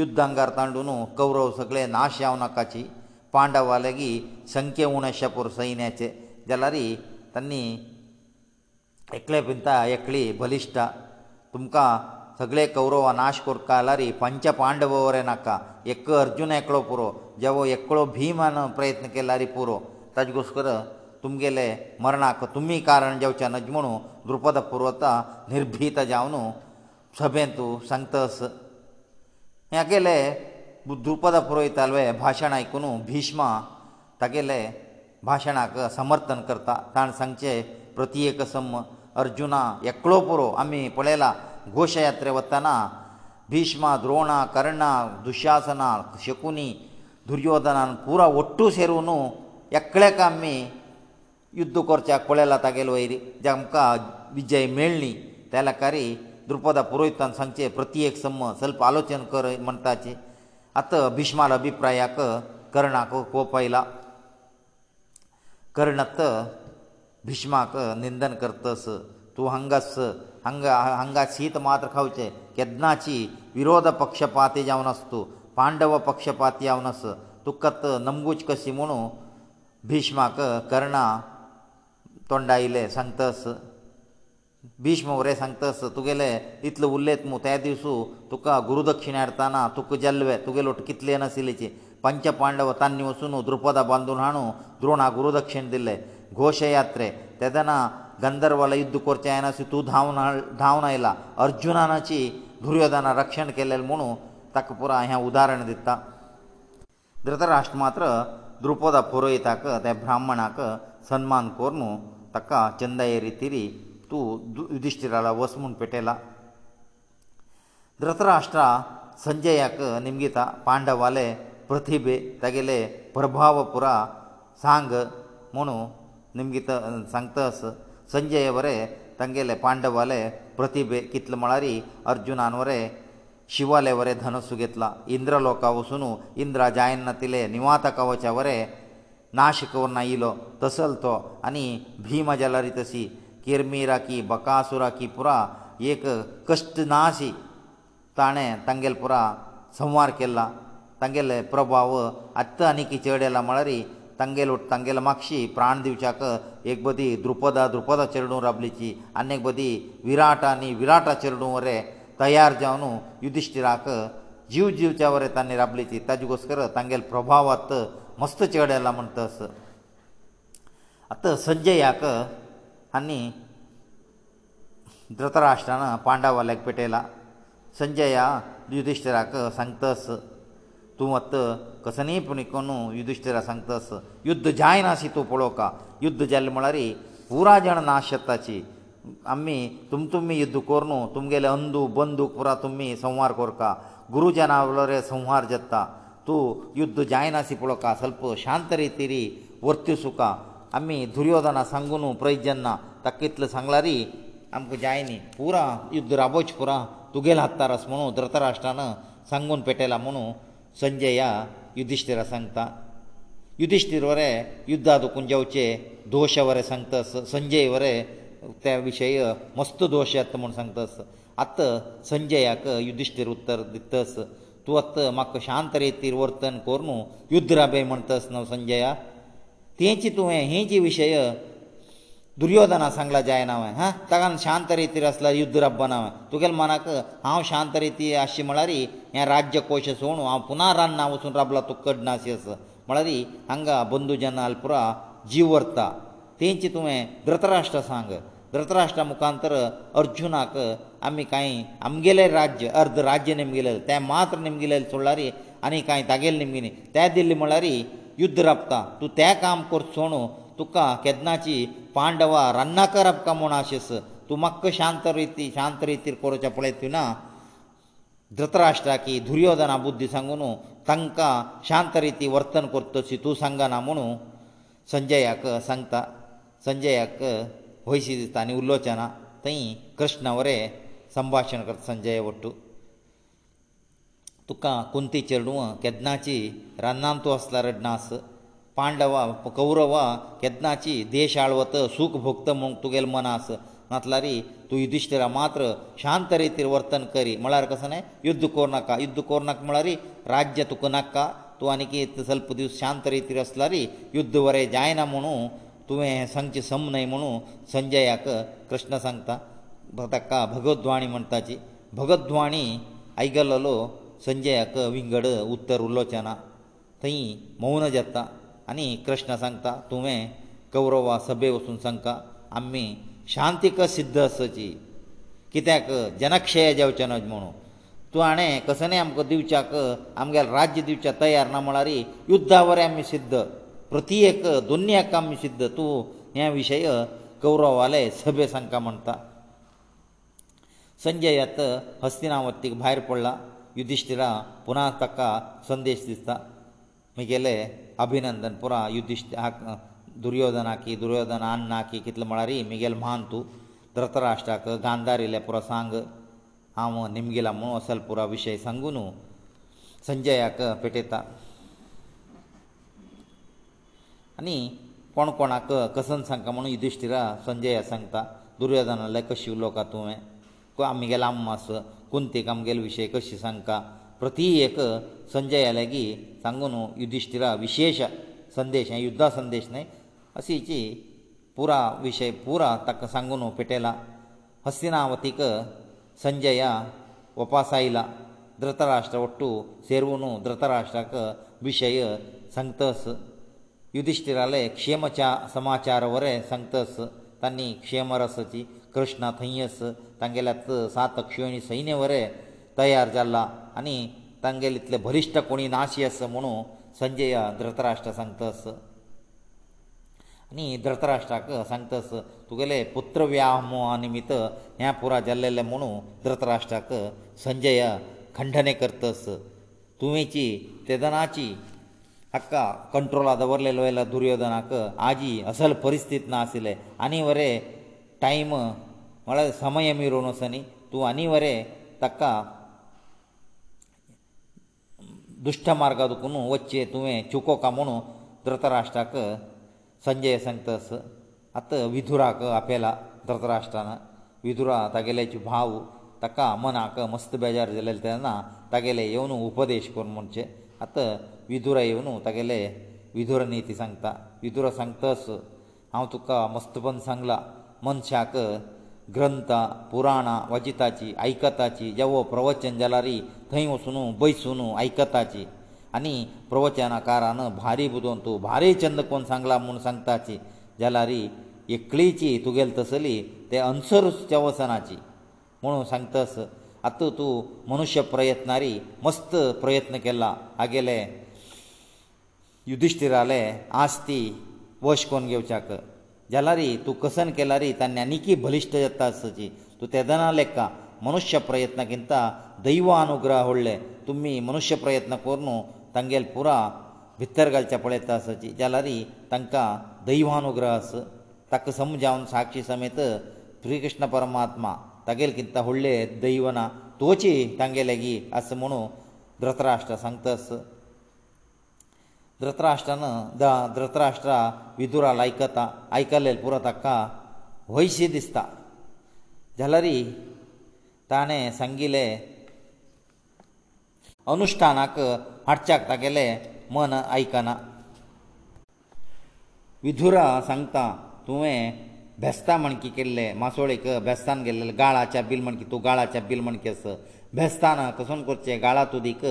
ಯುದ್ಧಾಂಗಾರ್ತಂಡನು ಕೌರವಸಕಲೇ ನಾಶಯವನಕಾಚಿ ಪಾಂಡವಲಗೆ ಸಂಖ್ಯೇ ಉಣಶಪುರ ಸೈನ್ಯಚೆ ಜಲಾರಿ ತನ್ನಿ एकले पिंता एकली बलिश्ट तुमकां सगळे कौरव नाश कोरकालारी पंच पांडव वरें नाका एक अर्जून एकलो पुरो जेवो एकलो भिमान प्रयत्न केल्यारी पुरो ताजे घोस्कर तुमगेले मरणाक तुमी कारण जावचें नज म्हणू द्रुपद पुरोता निर्भीत जावन सभेंत तूं सांगतस हेगेले द्रुपद पुरोयतालवे भाशण आयकून भिश्मा तागेले भाशणाक समर्थन करता ताणें सांगचें प्रतीक सम अर्जुना एकलो पुरो आमी पळयला घोशयात्रे वताना भिष्मा द्रोणा कर्णा दुशासना शकुनी दुर्योधनान पुरा ओट्टू सेरून एकल्याक आमी युध्द करच्याक पळयला तागेलो वयर जे आमकां विजय मेळ्ळी त्या लकारी द्रुपदा पुरोहितान सांगचे प्रतीक सम स्वल्प आलोचन कर म्हणटाचे आतां भिष्माल अभिप्रायाक कर्णाक कोप आयला कर्णत भिश्माक निंदन करतस तूं हांगास हांगा हांगा शीत मात्र खावचें केदनाची विरोध पक्षपाती जावन आस तूं पांडव पक्षपाती जावन आस तुकत नंबूच कशी म्हुणू भिश्माक कर्णा तोंडा आयले सांगतस भिश्म वरें सांगतस तुगेले इतलो उरलेत मू त्या दिसू तुका गुरुदक्षिणा हाडटना तुका जल्वे तुगेले कितले नाशिल्लेचे पंच पांडव तान्नी वचून द्रुपदा बांदून हाडूं द्रोणा गुरुदक्षिण दिलें घोशयात्रे तेदना गंधर्वाला युद्ध करचें जायना अशें तूं धांवन धांवन आयला अर्जुनाची दुर्योधना रक्षण केलें म्हुणू ताका पुरो हें उदाहरण दिता धृतराष्ट्र मात्र द्रुपदा पुरोहिताक त्या ब्राह्मणाक सन्मान करून ताका चंदये रितीरी तूं युधिश्टिराला वस म्हूण पेटयला धृतराष्ट्रा संजयाक निमगिता पांडवाले प्रतिभे तागेले प्रभाव पुरा सांग म्हुणू निमगे सांगता अस संजय वरे तांगेले पांडवाले प्रतिभे कितले म्हळ्यार अर्जुनान वरे शिवाले वरे धनस्सु घेतला इंद्र लोका वचून इंद्रा जायना तिले निवात कवचा वरे नाश करून आयलो तसल तो आनी भीम जालारी तशी किरमी राखी बकासुरा की पुरा एक कश्ट नाशी ताणें तांगेले पुरा संवार केला तांगेले प्रभाव आत्त आनी की चड येला म्हळ्यार तांगेल तांगेल माक्षी प्राण दिवच्याक एक बदी द्रुपदा द्रुपदा चेडूं राबलीची आनी एक बदी विराट आनी विराटा चेडूं वरें तयार जावन युधिश्टिराक जीव जिवच्या वरें तांणी राबलीची ताजे घोसकर तांगेल प्रभावांत मस्त चेडयला म्हणटस आतां संजयाक आनी धृतराष्ट्रान पांडवाल्याक पेटयला संजया युधिश्टिराक सांगतस तूं आतां कसनीयपणी कोण युधिश्टरा सांगता आस युध्द जायना अशी तूं पळोवका युध्द जाल्ले म्हळ्यार पुराय जाण नाश येताची आमी तुम तुमी युध्द कोर न्हू तुमगेले अंदू बंदूक पुरा तुमी संवार कोरका गुरुजना वळरे संवार जाता तूं युध्द जायना अशी पळोवका स्वल्प शांत रितीरी वर्त्यू सुका आमी दुर्योधना सांगू न्हू प्रयजन्ना ताका इतलें सांगलां री आमकां जाय न्ही पुरा युध्द राबोच पुरा तुगेले हत्तार आस म्हणून धृतराष्ट्रान सांगून पेटयला म्हणून संजया युधिश्टिरा सांगता युधिश्टीर वरें युध्दांत वचून जेवचे दोश वरें सांगता संजय वरें त्या विशयी मस्त दोश येता म्हूण सांगतास आत संजयाक युधिश्टीर उत्तर दितस तूं आत म्हाका शांत रेतीर वर्तन कोर न्हू युद्ध राबय म्हणटास न्हू संजया तें चितूं हें हें जी विशय दुर्योधना सांगला जायना हांवें हां ताका शांत रिती आसला युद्ध रब्बा ना तुगेले मनाक हांव शांत रिती आसचें म्हळ्यार हें राज्य कोश सोडून हांव पुना रान्ना वचून रबला तुका कडना अशें आसा म्हळ्यार हांगा बंदू जेन्ना पुरा जीव व्हरता तेंचे तुवें धृतराष्ट्र सांग धृतराष्ट्रा मुखांतर अर्जुनाक आमी कांय आमगेले राज्य अर्द राज्य निमगेले ते मात्र निमगेले सोडल्यार आनी कांय तागेले निमगे न्ही ते दिल्ले म्हळ्यार युद्ध रपता तूं तें काम कर सोडू तुका केदनाची पांडवा रन्ना करप का म्हूण आशिस तूं म्हाका शांत रिती शांत रितीर करचें पळय तूं ना धृतराष्ट्राकी दुर्योधना बुद्धी सांगून तांकां शांत रिती वर्तन करतशी तूं सांगना म्हुणू संजयाक सांगता संजयाक वयशी दिसता आनी उलोवचना थंय कृष्ण वरें संभाशण करता संजय वटू तुका कुंती चेडूं केदनाची रान्नांत तूं आसला रडनास पांडवा कौरवा केदनाची देश आळवत सुख भोगत म्हूण तुगेलें मन आस नातल्यार तूं युधिश्टिरा मात्र शांत रितीर वर्तन करी म्हळ्यार कसो न्हय युध्द करनाका युध्द करनाका म्हळ्यार राज्य तुका नाका तूं आनीक स्वल्प दीस शांत रितीर आसल्यार युध्द वरें जायना म्हुणू तुवें हें सांगचें सम न्हय म्हुणू संजयाक कृष्ण सांगता ताका भगद्वाणी म्हणटाची भगद्वाणी आयकललो संजयाक विंगड उत्तर उरलोचें ना थंय मौन जाता आनी कृष्ण सांगता तुवें कौरवा सभे वचून सांगता आमी शांतीक सिद्ध आसची कित्याक जनक्षय जेवचें न्हय म्हणून तुवाणें कसनय आमकां दिवच्याक आमगेलें राज्य दिवच्या तयार ना म्हळ्यार युध्दा वरें आमी सिद्ध प्रत्येक दुनियाक आमी सिद्ध तूं हे विशय कौरवाले सभे सांगता म्हणटा संजय आत हस्तिनावतीक भायर पडला युधिश्टिरा पुना ताका संदेश दिसता म्हगेले अभिनंदन पुरा युधिश्ट दुर्योधना की दुर्योधन अन्ना की कितले म्हळ्यार म्हगेल म्हान तूं धृतराष्ट्राक गांधार येयल्या पुरो सांग हांव निमगेला म्हूण असल पुरो विशय सांगून संजयाक पेटयता आनी कोण कोणाक कसन सांगता म्हणून युधिश्टिरा संजया सांगता दुर्योधना लय कशी उलोवका तुवें आमगेलो आम्मास कुंतीक आमगेलो विशय कशी सांगता ಪ್ರತಿಯಕ ಸಂಜಯ ಅಲಗಿ ಸಂಗುನ ಯುಧಿಷ್ಠಿರ ವಿಶೇಷ ಸಂದೇಶ ಯುದ್ಧ ಸಂದೇಶ ನೈ ಅಸಿಚಿ پورا ವಿಷಯ پورا ತಕ ಸಂಗುನ ಪಟೇಲಾ ಹಸಿನಾವತಿಕ ಸಂಜಯ ಉಪಾಸೈಲ ಧೃತರಾಷ್ಟರ ಒಟ್ಟು ಸೇರುವನು ಧೃತರಾಷ್ಟರಕ ವಿಷಯ ಸಂಗತಸ ಯುಧಿಷ್ಠಿರಲೆ ಕ್ಷೇಮಚಾ ಸಮಾಚಾರವರೆ ಸಂಗತಸ ತನ್ನಿ ಕ್ಷೇಮರಸತಿ ಕೃಷ್ಣ ತಹ್ಯಸ ತಂಗೇಲ ಸಾತ ಕ್ಷೋನಿ ಸೈನೇವರೇ ತಯಾರಜಲ್ಲಾ आनी तांगेले इतले भलिश्ट कोणी नाशी आस म्हणू संजय धृतराष्ट्र सांगतस आनी धृतराष्ट्राक सांगतस तुगेले पुत्र व्यामोहा निमित्त हें पुरा जाल्लेले म्हुणू धृतराष्ट्राक संजय खंडने करतस तुवेची तेदनाची हक्का कंट्रोला दवरलेलो आयला दुर्योधनाक आजी असल परिस्थित ना आशिल्ले आनी वरे टायम म्हळ्यार समय मिरोन वसो न्ही तूं आनी वरे ताका दुश्ट मार्गा दुखून वच्चें तुवें चुकोका म्हणून धृतराष्ट्राक संजय सांगतास आतां विधुराक आपयला धृतराष्ट्रान विधुरा तागेल्याचे भाव ताका मनाक मस्त बेजार जाल्लें तेन्ना तागेले येवन उपदेश कर म्हणचे आतां विधुरा येवन तागेले विधुर निती सांगता विधुरा सांगतास हांव तुका मस्तपण सांगलां मनशाक ग्रंथ पुराणां वचिताची आयकताची जेवो प्रवचन जाल्यार थंय वचून बैसून आयकताची आनी प्रवचनाकारान भारी बुदोवन तूं भारी छंद कोण सांगला म्हूण सांगताची जाल्यार एकलीची तुगेले तसली ते अनसर वचनाची म्हुणू सांगतस आतां तूं मनुश्य प्रयत्नारी मस्त प्रयत्न केला आगेले युधिश्टीर आले आस्ती वश कोन घेवच्याक जाला रे तूं कसन केला रे ता ज्ञानिकी बलिश्ट जाता आसची तूं तेदना लेख मनुश्य प्रयत्नकिंत दैव अनुग्रह उरले तुमी मनुश्य प्रयत्न करून तांगेल पुरो भितर घालचें पळयता आसची जाला रे तांकां दैवानुग्रह आस ताका समजावन साक्षी समेत श्रीकृष्ण परमात्मा तागेल किंत व्हडले दैवना तुवची तांगे लेगी आस म्हुणू धृतराष्ट्र सांगता आस ಧೃತರಾಷ್ಟ್ರನ ದ ಧೃತರಾಷ್ಟ್ರ ವಿದುರ ಲೈಕತ ಐಕಲೇಲ್ ಪುರ ತಕ್ಕ ವೈಶಿ ದಿಸ್ತ ಜಲರಿ ತಾನೆ ಸಂಗಿಲೆ ಅನುಷ್ಠಾನಕ ಹಾಡ್ಚಾಕ್ ತಗೆಲೆ ಮನ ಐಕನ ವಿದುರ ಸಂಗತ ತುವೆ ಭೆಸ್ತಾ ಮಣಕಿ ಕೆಲ್ಲೆ ಮಾಸೋಳಿಕ ಭೆಸ್ತಾನ ಗೆಲ್ಲೆ ಗಾಳಾಚ ಬಿಲ್ ಮಣಕಿ ತು ಗಾಳಾಚ ಬಿಲ್ ಮಣಕೆಸ ಭೆಸ್ತಾನ ಕಸನ್ ಕೊರ್ಚೆ ಗಾಳಾ ತುದಿಕ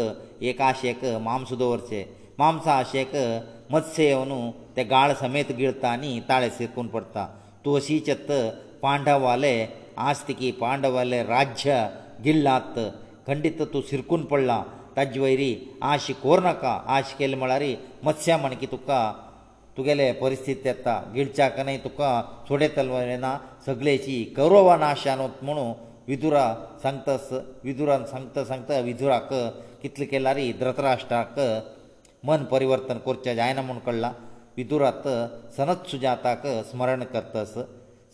ಏಕಾಶೇಕ ಮಾಂಸದ ವರ್ಚೆ मांसाशेक मत्स्य येवन ते गाळ समेत गिळता आनी ताळे सिरकून पडटा तूं अशी चत्त पांडवाले आस्तिकी पांडवाले राज्य गिल्लात खंडित तूं सिरकून पडला ताजे वयरी आशी कोर नाका आशी केली म्हळ्यार मत्स्या म्हणकी तुका तुगेले परिस्थिती येता गिळच्याक न्हय तुका सोडे तलवारेना सगळेची कौरव नाशान म्हणून विदुरा सांगतास विदुरान सांगता सांगता विदुराक कितले केल्यार धृतराष्ट्राक मन परिवर्तन करचें जायना म्हूण कळ्ळां विदुरात सनत सुजाताक स्मरण करतस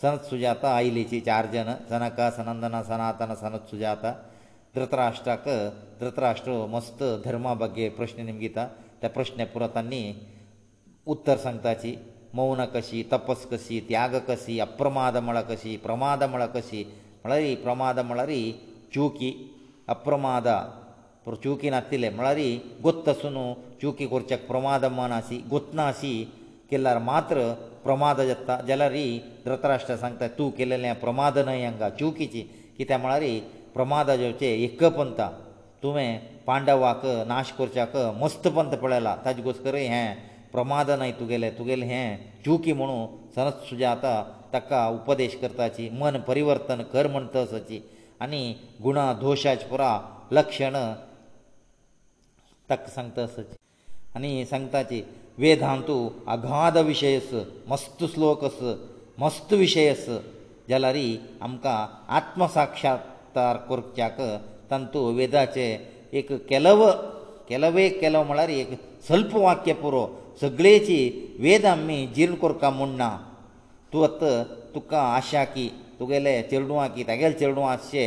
सनत सुजाता आयिल्लीची चार जन सनक सनंदना सनातन सनत सुजाता धृतराष्ट्राक धृतराष्ट्र मस्त धर्मा बगे प्रश्न निमगिता त्या प्रश्न पुरतांनी उत्तर सांगताची मौन कशी तपस कशी त्याग कशी अप्रमाद मळ कशी प्रमाद मळ कशी म्हळ्यार प्रमाद म्हळ्यार चुकी अप्रमाद चुकी नातिल्ले म्हळ्यार गोत्त सुनू ಚೂಕಿ ಕೊರ್ಚಕ್ ಪ್ರಮಾದಮನಾಸಿ ಗೊತ್ನಾಸಿ ಕೆಲ್ಲರ್ ಮಾತ್ರ ಪ್ರಮಾದ ಜತ್ತ ಜಲರಿ ಧೃತರಾಷ್ಟ್ರ ಸಂತ ತೂ ಕೆಲ್ಲನೆ ಪ್ರಮಾದನಯಂಗ ಚೂಕಿಚಿ ಕಿತೆ ಮಳರಿ ಪ್ರಮಾದ ಜೋಚೆ ಏಕಪಂತ ತುಮೆ ಪಾಂಡವಾಕ ನಾಶ ಕೊರ್ಚಕ ಮಸ್ತಪಂತ ಪಡೆಲ ತಜ ಗೋಸ್ಕರ ಹೆ ಪ್ರಮಾದನೈ ತುಗೆಲೆ ತುಗೆಲ ಹೆ ಚೂಕಿ ಮನು ಸನತ್ ಸುಜಾತ ತಕ್ಕ ಉಪದೇಶ ಕರ್ತಾಚಿ ಮನ ಪರಿವರ್ತನ ಕರ್ ಮಂತಸಚಿ ಅನಿ ಗುಣ ದೋಷಾಚ ಪುರ ಲಕ್ಷಣ ತಕ್ಕ ಸಂತಸಚಿ आनी सांगता की वेदांतू अघाध विशयस मस्त श्लोकस मस्त विशयस जाल्यार आमकां आत्मसाक्षात्कार करच्याक तंतू वेदाचे एक केलव केलवे केलव म्हळ्यार एक स्वल्प वाक्य पुरो सगळेची वेद आमी जीर्ण करता म्हूण ना तुवत तुका आशा की तुगेले चेडूं आकी तागेले चेडूं आसचे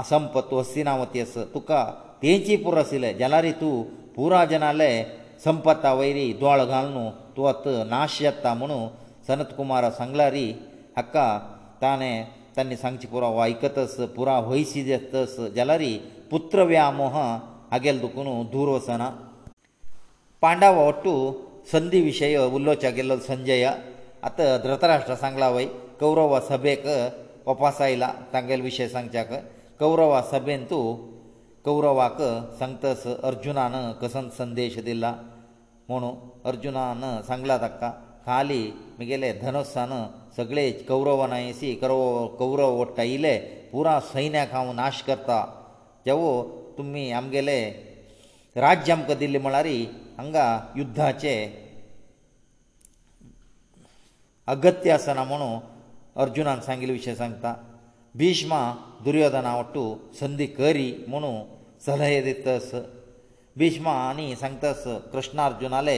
असंपत्त वस्तिनावती आस तुका तेंची पुरो आशिल्लें जाल्यार तूं पुरा जनाले संपता वयरी दोळ घालून तुवत नाश जाता म्हणून सनत कुमार सांगला री हक्का ताणें ताणी सांगचे पुरो आयकतस पुरा वयशी जातस जाला री पुत्र व्यामोह हागेल दुखून दूर वचना पांडव वट्टू संधी विशय उलोवचे गेल्लो संजय आतां धृतराष्ट्र सांगला वय कौरव सभेक वपास आयला तांगेल विशय सांगच्याक कौरव सभेन तूं कौरवाक सांगतस अर्जुनान कसो संदेश दिला म्हणून अर्जुनान सांगला ताका खाली म्हगेले धनस्सान सगळे कौरवनायसी कौरव कौरव वट्टायले पुरा सैन्याक हांव नाश करता जेवो तुमी आमगेले राज्य आमकां दिल्ले म्हळ्यार हांगा युध्दाचे अगत्य आसना म्हणून अर्जुनान सांगिल्ले विशय सांगता भिष्मा दुर्योधना वटू संदी करी म्हणून सलहे दितस भिष्म आनी सांगतास कृष्णार्जुनाले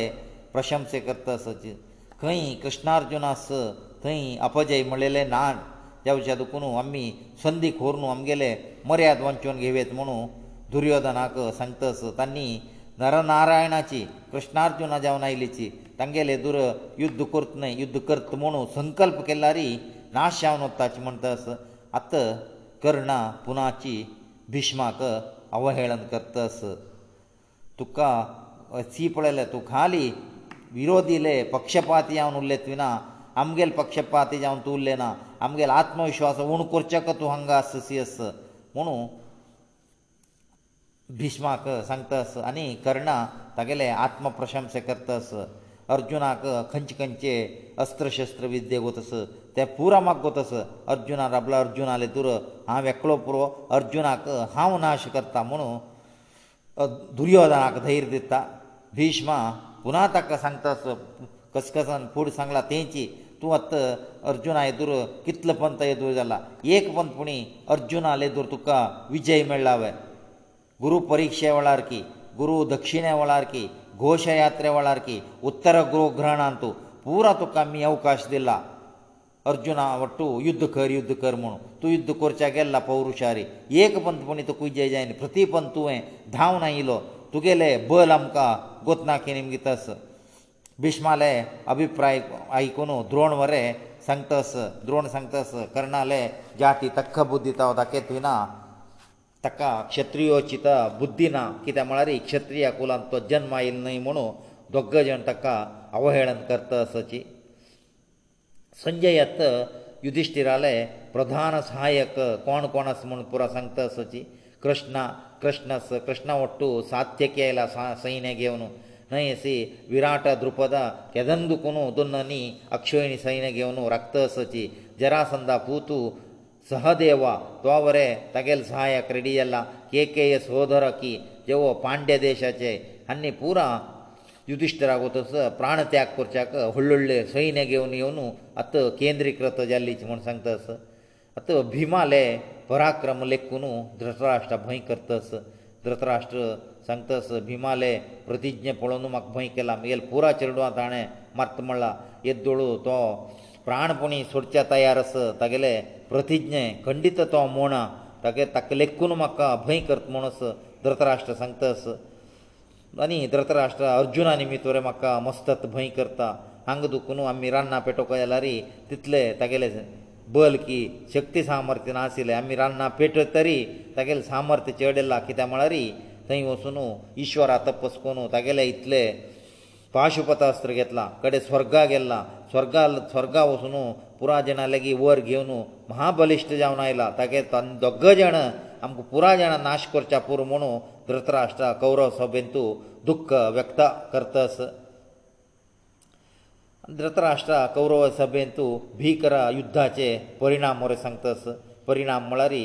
प्रशंसे करतास खंय कृष्णार्जुनास थंय अपजय म्हणलेले ना जावच्या दुखून आमी संदी खोरून आमगेले मर्याद वंचून घेवयेत म्हणू दुर्योधनाक सांगतास तांणी नरनारायणाची कृष्णार्जुना जावन आयलीची तांगेले दुर युध्द करत न्हय युध्द करत म्हणू संकल्प केला री नाश जावन वताची म्हणटास आत कर्ण पुनाची भिष्माक अवहेळन करतास तुका ची पळयले तूं खाली विरोध इले पक्षपाती जावन उरले तुवेना आमगेले पक्षपाती जावन तूं उरले ना आमगेलो आत्मविश्वास उण करचेक तूं हांगा आस सी आस म्हुणू भिष्माक सांगतास आनी कर्णा तागेले आत्मप्रशंस करतास अर्जुनाक खंयचे खंयचे अस्त्रशस्त्र विद्ये गोतस ते पुरा म्हाका गोतस अर्जुना राबला अर्जुना आले दुर हांव एकलो पुरो अर्जुनाक हांव नाश करता म्हुणू दुर्योधनाक धैर्य दिता भिष्म पुना ताका सांगता कसकसान फूड सांगला तेंची तूं आतां अर्जुना येदूर कितलो पंत येदूर जाला एक पंत पुणी अर्जुना येदूर तुका विजय मेळ्ळा वय गुरू परिक्षे वेळार की गुरू दक्षिणे वेळार की घोशयात्रे वेळार की उत्तर गुरू ग्रहणांत तूं पुरो तुका आमी अवकाश दिला अर्जुना वट्टू युद्ध कर युद्ध कर म्हूण तूं युद्ध करच्या गेल्ला पौरुशारी एक पंत पूण तूं कुजे जायनी प्रतिपंत तुवें धांवन आयिल्लो तुगेले बल आमकां गोतना की निमगितस भिश्माले अभिप्राय आयकून द्रोण वरे सांगतस द्रोण सांगतस कर्णाले जाती तख्ख बुद्दी तो दाखयतुवी ना ताका क्षत्रियोचीत बुद्धी ना कित्याक म्हळ्यार क्षत्रिया कुलांत तो जन्म आयिल्लो न्हय म्हुणू दोग जाण ताका अवहेळन करतसची ಸಂಜಯತ ಯುಧಿಷ್ಠಿರale ಪ್ರಧಾನ ಸಹಾಯಕ કોણ કોણสมूण પુરಸಂಗತ ಸಚಿ કૃષ્ṇa કૃષ્ણસ કૃષ્ણવಟ್ಟು સાತ್ಯકેયેલા സൈനേગેવನು næಸಿ විರಾಟದ್ರુપದ કેದന്ദકુನು ಅದನ್ನನಿ ಅಕ್ಷೋಯಿನಿ സൈനേગેવನು ರಕ್ತಸಚಿ ಜರಸಂದಾಪುತು ಸಹദേവ dtoવરે ತગેલ ಸಹಾಯಕ ರೆಡಿยಲ್ಲ കേકેય સોદરોಕಿ જેવો ಪಾಂಡ್ಯદેશ체 ಅನ್ನಿ پورا ಯುಧಿಷ್ಠರagotasa प्राणತ್ಯಾಗಪರ್ಚಾಕ ಹೊಳ್ಳೊಳ್ಳೆ ಸೈನಿಕೆಯವನು ಇವನು ಅತ ಕೇಂದ್ರಿಕೃತಜಲ್ಲಿ ಚಮ ಸಂತಾಸ ಅತ ಭೀಮಲೆ ಪರಾಕ್ರಮಲೆ ಕುನು ಧೃತರಾಷ್ಟ ಭಯಕರ್ತಾಸ ಧೃತರಾಷ್ಟ ಸಂತಾಸ ಭೀಮಲೆ ಪ್ರತಿಜ್ಞೆ ಪಣೋನು ಅಕ ಭಯಕಲ ಮೇಲ್ پورا ಚರಡುವಾ ತಾಣೆ ಮರ್ತಮಳ್ಳೆ ಇದ್ದೊಳು ತೋ प्राणಪುಣಿ ಸೋರ್ಚಾ ತಯಾರಸ ತಗಲೇ ಪ್ರತಿಜ್ಞೆ ಖಂಡಿತ ತೊ ಮೋಣ ತಗೇ ತಕಲೆಕುನು ಮಕ್ಕ ಅಭಯಕರ್ತ ಮೋನಸ ಧೃತರಾಷ್ಟ ಸಂತಾಸ आनी धृतराष्ट्र अर्जुना निमित वरे म्हाका मस्तत भंय करता हांगा दुखून आमी रान्ना पेटोवंक येल्यारी तितले तागेले बल की शक्ती सामर्थ्य नाशिल्ले आमी रान्ना पेट तरी तागेले सामर्थ्य चेडयला कित्याक म्हळ्यार थंय वचून ईश्वर आतपस करून तागेले इतले पाशुपतास्त्र घेतला कडेन स्वर्गा गेल्ला स्वर्गा स्वर्गा वचून पुरा जाणां लेगीत वर घेवन महाबलिश्ट जावन आयला तागे दोग्गां जाणां आमकां पुराय जाणां नाश करच्या पुरो म्हणून ಧೃತರಾಷ್ಟ್ರ ಕೌರವ ಸಭೆಂತು ದುಃಖ ವ್ಯಕ್ತ ಕರ್ತಸ ಧೃತರಾಷ್ಟ್ರ ಕೌರವ ಸಭೆಂತು ಭೀಕರ ಯುದ್ಧಾಚೆ ಪರಿಣಾಮ ಮೊರೆ ಸಂಗತಸ ಪರಿಣಾಮ ಮಳರಿ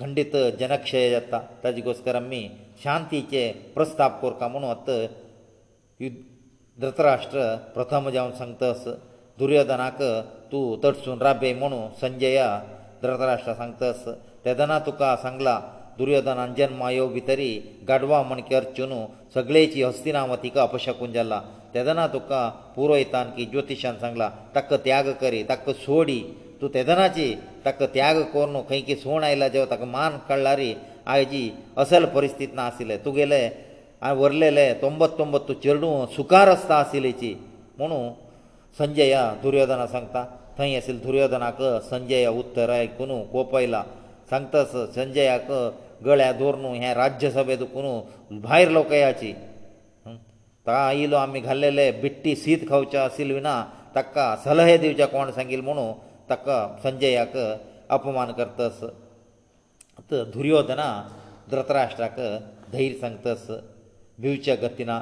ಖಂಡಿತ ಜನಕ್ಷಯ ಜತ್ತ ತಜಿಗೋಸ್ಕರಮ್ಮಿ ಶಾಂತಿಚೆ ಪ್ರಸ್ತಾಪ ಕೋರ್ಕಮನು ಅತ್ತ ಧೃತರಾಷ್ಟ್ರ ಪ್ರಥಮ ಜಾವನ್ ಸಂಗತಸ ದುರ್ಯೋಧನಾಕ ತೂ ತಡ್ಸುನ್ ರಾಬೆ ಮನು ಸಂಜಯ ಧೃತರಾಷ್ಟ್ರ ಸಂಗತಸ ತೆದನ ತುಕ ಸಂಗ್ಲಾ दुर्योधनान मायो भितरी गाडवा मणकर चुनू सगळेची हस्तिनावतीक अपशकून जाला तेदना तुका पुरोयतान की ज्योतिशान सांगला ताका त्याग करी ताका सोडी तूं तेदनाची ताका त्याग कोर न्हू खंय की सोण आयला देव ताका मान काडलारी आयजी असल परिस्थित ना आशिल्ले तुगेले हांवें व्हरलेले तोंबत तोंबत तूं चेडूं सुकार आसता आशिल्लीची म्हुणू संजया दुर्योधना सांगता थंय आशिल्ले दुर्योधनाक संजया उत्तर आयकून कोपयला सांगता संजयाक गळ्या दोरनू हे राज्यसभेत कोणू भायर लोक येयाची ताका आयिल्लो आमी घाल्लेले बिट्टी शीत खावचे आशिल्ले विना ताका सलहे दिवचे कोण सांगिल्ले म्हणू ताका संजयाक अपमान करतस दुर्योधना धृतराष्ट्राक धैर्य सांगतस भिवचे गतीना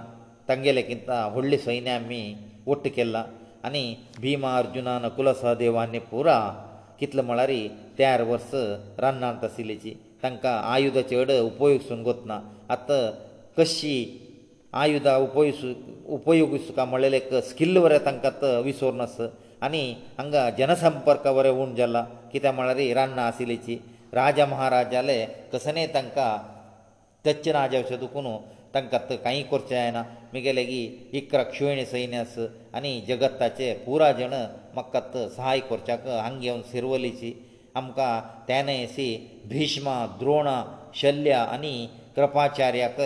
तांगेले किंवा व्हडले सैन्य आमी वट्ट केला आनी भिमा अर्जुनान कुलसहदेवानी पुरा कितले म्हळ्यार तेर वर्स रान्नांत आशिल्लीची ತಂಕ ಆಯುಧ ಚೇಡ ಉಪಯೋಗಿಸುವನ್ ಗೊತ್ತನ ಅತ್ತ ಕಶಿ ಆಯುಧ ಉಪಯೋಗ ಉಪಯೋಗಿಸಕ ಮಳ್ಳೆಲೆಕ್ಕ ಸ್ಕಿಲ್ ವರೆ ತಂಕ ಅವಿಸ್ವರ್ನಸ್ ಅನಿ ಅಂಗ ಜನಸಂಪರ್ಕ ವರೆ ಉಂಜಲ್ಲ ಕಿತೆ ಮಳ್ಳರೆ ಇರನ್ನ ಆसिलेಚಿ ರಾಜ ಮಹಾರಾಜಾಲೆ ಕಸನೆ ತಂಕ ತಚ್ಚನ ಔಷಧದ ಕುನು ತಂಕ ಕೈ ಕರ್ಚಾಯನ ಮಿಗೆಲೆಗಿ ಇ ಕಕ್ಷುಯಿನ ಸೈನ್ಯಸ್ ಅನಿ ಜಗತ್ತಾಚೆ پورا ಜನ ಮಕ್ಕತ್ತ ಸಹಾಯ ಕರ್ಚಕ ಅಂಗೇನ್ ಸಿರ್ವಲಿಸಿ आमकां तेने असे भिष्म द्रोण शल्य आनी कृपाचार्याक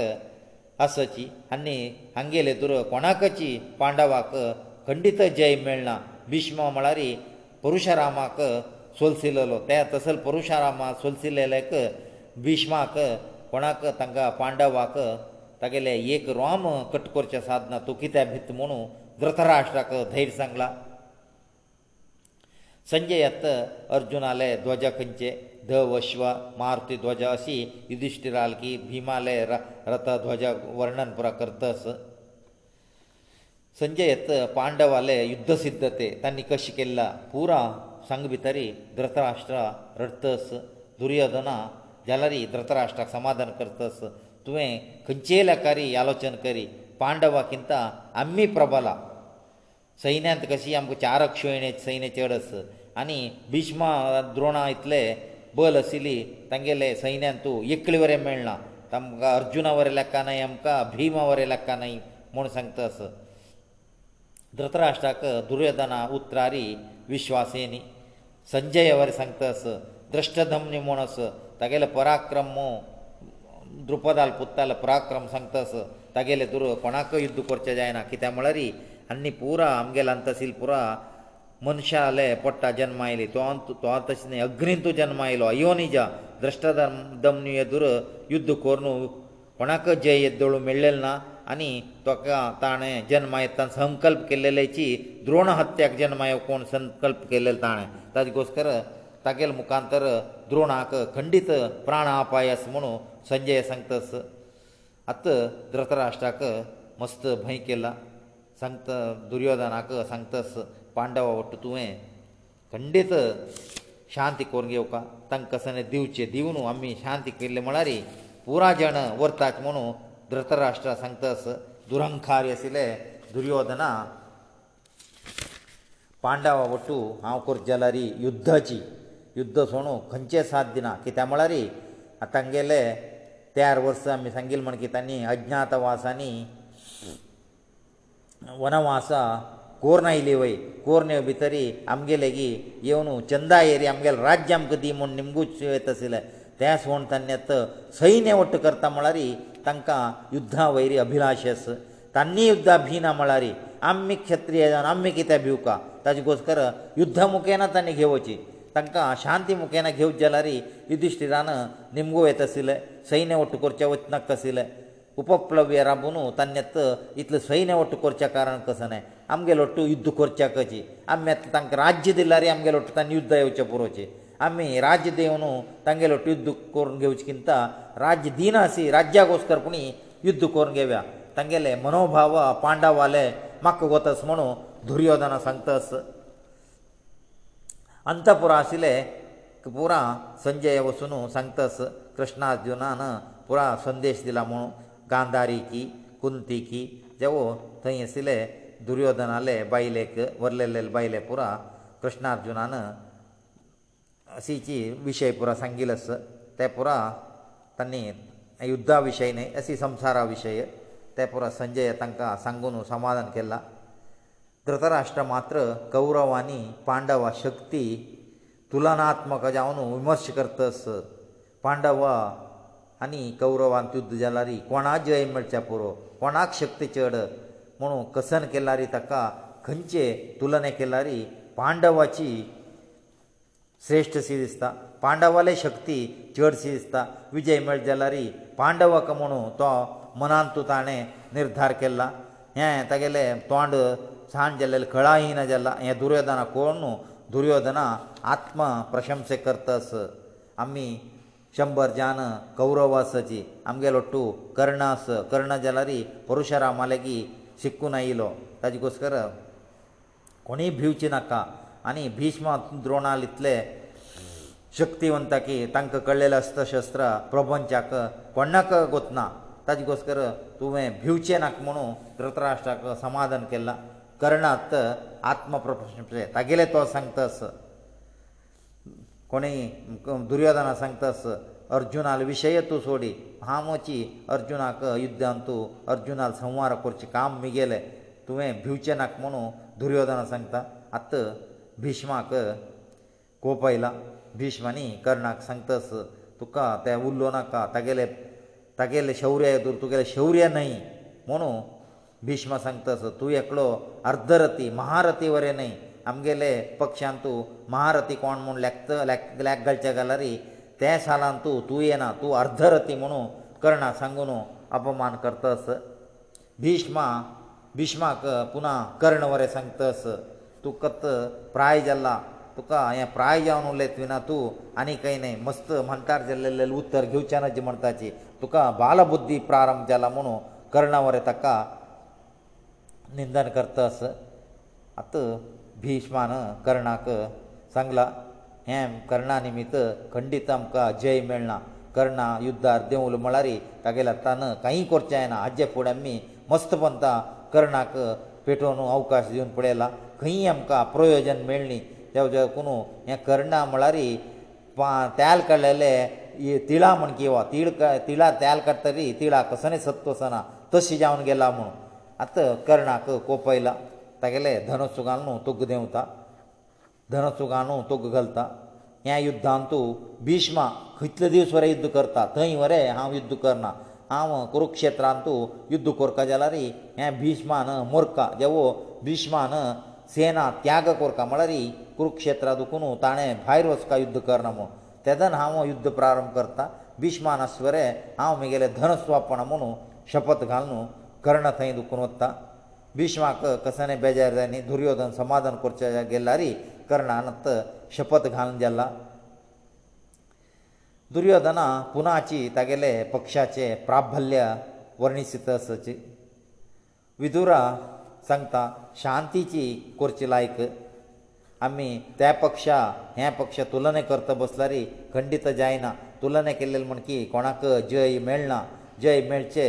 आसची आनी हांगेले दुर कोणाकची पांडवाक खंडीत जय मेळना भिष्म म्हळ्यार परुशरामाक सोलसिल्लो त्या तसल परुशरामाक सोलसिल्लेक भिष्माक कोणाक तांकां पांडवाक तागेलें एक रोम कट करचें साधना तूं कित्याक भित म्हुणू धृतराष्ट्राक धैर्य सांगलां ಸಂಜಯ ಅತ್ತ ಅರ್ಜುನಾಲೆ ಧ್ವಜ ಕಂಚೆ ದವಶ್ವ ಮಾರುತಿ ಧ್ವಜ ಅಸಿ ಯುಧಿಷ್ಠಿರಾಲ್ಕಿ ಭೀಮಾಲೆ ರಥ ಧ್ವಜ ವರ್ಣನ್ ಪುರ ಕರ್ತಸ ಸಂಜಯ ಅತ್ತ ಪಾಂಡವಾಲೆ ಯುದ್ಧ ಸಿದ್ಧತೆ ತನ್ನಿ ಕಶಿಕೆಲ್ಲ ಪೂರ ಸಂಗ್ಭಿತರಿ ಧೃತರಾಷ್ಟ್ರ ರಡ್ತಸ ದುರ್ಯೋಧನ ಜಲರಿ ಧೃತರಾಷ್ಟ್ರ ಸಮಾಧಾನ ಕರ್ತಸ ತುವೇ ಕಂಚೇಲ ಕರಿ ಆಲೋಚನ ಕರಿ ಪಾಂಡವಾಕಿಂತ ಅಮ್ಮಿ ಪ್ರಬಲ ಸೈನ್ಯಂತ ಕಸಿ ಅಮ್ಗ ಚಾರಕ್ಷೋಣೆ ಸೈನ್ಯ ಚೇಡಸ आनी भिष्मा द्रोणा इतले बल आशिल्ली तांगेले सैन्यान तूं एकले वरें मेळना तांकां अर्जुना वरें लेखा न्हय आमकां भिमा वरें लेखा न्हय म्हूण सांगता आस धृतराष्ट्राक दुर्योधना उत्रारी विश्वासेनी संजय वरें सांगता आस द्रश्टधम्नी म्हूण आस तागेलो पराक्रम द्रुपदाल पुत्ताले पराक्रम सांगता आस तागेले दुर कोणाकय युध्द करचें जायना कित्याक म्हळ्यार आनी पुरा आमगेले अंत आशिल्ली पुरा मनशा आले पडटा जल्म आयली तो तो तशें न्ही अग्नीन तूं जल्म आयलो योनिजा द्रश्टाधर्म दमनी येदुर युध्द कोरून कोणाक जय येदळू मेळ्ळेल ना आनी तो ताणें जल्मा येतना संकल्प केल्लेची द्रोण हत्याक जल्मा कोण संकल्प केल्ले ताणें ताजे घोस्कर तागेल मुखांतर द्रोणाक खंडीत प्राण आपायस म्हणू संजय सांगतस आत धृतराष्ट्राक मस्त भंय केला सांगता दुर्योधनाक सांगतस ಪಾಂಡವ ಒಟ್ಟು ತುವೆ ಕಣತೆ ಶಾಂತಿ ಕೋರ್ಗೆ ಒಕ ತಂಕಸನೆ ದಿವಚೆ ದಿವನು आम्ही ಶಾಂತಿ ಕિલે ಮಳಾರಿ پورا ಜನ ವರ್ತಾಕ ಮನو ದುರತರಾಷ್ಟ ಸಂತಸ ದುರಂಖಾರ ಯसिले ದುರ್ಯೋಧನ ಪಾಂಡವ ಒಟ್ಟು ಆವಕರ್ ಜಲರಿ ಯುದ್ಧಜಿ ಯುದ್ಧ ಸೋણો ಖಂಚೆ 7 ದಿನ ಕಿ ತಮಳರಿ ಆತಂಗೆಲೆ ત્યાર ವರ್ಷ आम्ही सांगिल मन की त्यांनी ಅಜ್ಞಾತವಾಸನಿ ವನವಾಸ कोर्ना आयली वय कोर्ना भितर आमगे लेगीत येवन चंदा येरी आमगेलें राज्य आमकां दी म्हूण निमगूच येत आशिल्लें तें सोण तांणी आतां सैन्य वट्ट करता म्हळ्यार तांकां युध्दा वयरी अभिलाश आस तांणी युध्दा भिना म्हळ्यार आमी क्षत्रीय जावन आमी कित्याक भिवका ताजे गोस्कर युध्दा मुखेना तांणी घेवची तांकां शांती मुखेना घेवचे जाल्यार युधिश्टिरान निमगो येत आशिल्ले सैन्य वट्ट करचे वचनाक आशिल्ले उपप्लव्य राबून तांणी आतां इतलें सैन्य वट्ट करचें कारण कसो न्हय आमगेलो युध्द करच्या कशी आमी आतां तांकां राज्य दिल्यार आमगेलो तांणी युध्द येवचें पुरोचें आमी राज्य देवन तांगेलो युध्द करून घेवचे किंता राज्य दिना अशी राज्याक वचकर पूण युध्द करून घेवया तांगेले मनोभाव पांडवाले म्हाका वतस म्हणून दुर्योधना सांगतास अंतपुर आशिल्ले पुरा संजय वचून सांगतास कृष्णार्जुनान पुरा संदेश दिला म्हणून गांधारी की कुंती की देवो थंय आशिल्ले दुर्योधनाले बायलेक वरलेले बायले पुरो कृष्णार्जुनान असीची विशय पुरो सांगिल्लोस ते पुरो तांणी युद्धा विशय न्ही असी संसारा विशय ते पुरो संजय तांकां सांगून समाधान केलां धृतराष्ट्र मात्र कौरव आनी पांडव शक्ती तुलनात्मक जावन विमर्श करतस पांडव आनी कौरवांत युद्ध जाल्यार कोणाक जय मेळचे पुरो कोणाक शक्ती चड म्हणून कसन केल्यारी ताका खंयचे तुलने केल्यारी पांडवाची श्रेश्ठ शी दिसता पांडवाले शक्ती चडशी दिसता विजय मेळ जाल्यारी पांडवाक म्हणून तो मनांत ताणें निर्धार केला हें तागेलें तोंड सांड जाल्लें कळाहीन जाला हें दुर्योधना कोण न्हू दुर्योधना आत्म प्रशंस करतास आमी शंबर जान कौरवासाची आमगेलो टू कर्णास कर्ण जाल्यारी परशुरामा लेगीत शिकून आयिल्लो ताजे घोसकर कोणीय भिवची नाका आनी भिश्म द्रोणाल इतले शक्तीवंता की तांकां कळलेले आसता शस्त्र प्रभंचाक कोणाक गोतना ताजे घोसकर तुवें भिवचे नाका म्हणून धृतराष्ट्राक समाधान केलां कर्णात आत्मप्रश्न तागेले तो सांगता आस कोणी दुर्योधना सांगता आसा ಅರ್ಜುನಾಲ್ ವಿಷಯತು ಸೋಡಿ ಹಾಮೋಚಿ ಅರ್ಜುನಾಕ ಯುದ್ಧಂತು ಅರ್ಜುನಾಲ್ ಸಂವಾರ ಕೊರ್ಚಿ ಕಾಮ ಮಿಗೇಲೆ ತುವೆ ಭ್ಯೂಚೆನಾಕ ಮನು ದುರ್ಯೋಧನ ಸಂಗತ ಅತ್ತ ಭೀಷ್ಮಾಕ ಕೋಪೈಲ ಭೀಷ್ಮನಿ ಕರ್ಣಾಕ ಸಂಗತಸ ತುಕ ತೆ ಉಲ್ಲೋನಾಕ ತಗೆಲೆ ತಗೆಲೆ ಶೌರ್ಯ ಎದುರ್ ತುಗೆಲೆ ಶೌರ್ಯ ನೈ ಮನು ಭೀಷ್ಮ ಸಂಗತಸ ತು ಎಕಳೊ ಅರ್ಧರತಿ ಮಹಾರತಿ ವರೆ ನೈ ಅಮಗೆಲೆ ಪಕ್ಷಾಂತು ಮಹಾರತಿ ಕೋಣ ಮನು ಲೆಕ್ತ ಲೆಕ್ ಗಳ್ಚಗಲರಿ ते सालांत तूं तूं येना तूं अर्धरती म्हणून कर्णा सांगून अपमान करतस भिष्मा भिष्माक पुना कर्ण वरें सांगतस तूं कत्त प्राय जाल्ला तुका हें प्राय जावन उरलें तुवें ना तूं आनी कांय न्हय मस्त म्हणटार जाल्लें उत्तर घेवचें ना जें म्हणटाची तुका बालबुद्धी प्रारंभ जाला म्हणून कर्णा वरें ताका निंदन करतस आतां भिष्मान कर्णाक सांगलां हें कर्णा निमित्त खंडीत आमकां जय मेळना कर्णा युद्धार देंवल म्हळ्यार तागेल्या तान कांय करचें ना हाजे फुडें आमी मस्तपंता कर्णाक पेटोवन अवकाश दिवन पळयला खंय आमकां प्रयोजन मेळ्ळी देवजे कोण हें कर्णा म्हळ्यार तेल काडलेले तिळां म्हण किंवा तीळ तिळां तेल काडटरी तिळां कसोनी सत्तोसना तशी जावन गेला म्हूण आतां कर्णाक कोपयला तागेले धनुसुगान न्हू तुग देंवता धनसो गानो तो घालता ह्या युध्दांत तूं भिष्मा खंयतले दीस वरें युध्द करता थंय वरें हांव युध्द करना हांव कुरुक्षेत्रांत तूं युध्द कोरता जाल्यार हें भिष्मान मोरका देवो भिष्मान सेना त्याग कोरता म्हळ्यार कुरुक्षेत्रा दुखून ताणें भायर वचका युध्द करना म्हूण तेदन हांव युध्द प्रारंभ करता भिष्मान आसवरे हांव म्हगेलें धनस वापणा म्हुणू शपथ घाल न्हू कर्ण थंय दुखून वता भिष्माक कसाने बेजार जायनी दुर्योधन समाधान करचें गेल्यारी कर्णान शपथ घालून गेला दुर्योधना पुनाची तागेले पक्षाचे प्राबल्य वर्णीत विदुरा सांगता शांतीची करची लायक आमी त्या पक्षा हे पक्ष तुलने करता बसल्यारी खंडीत जायना तुलने केलेले म्हण की कोणाक जय मेळना जय मेळचे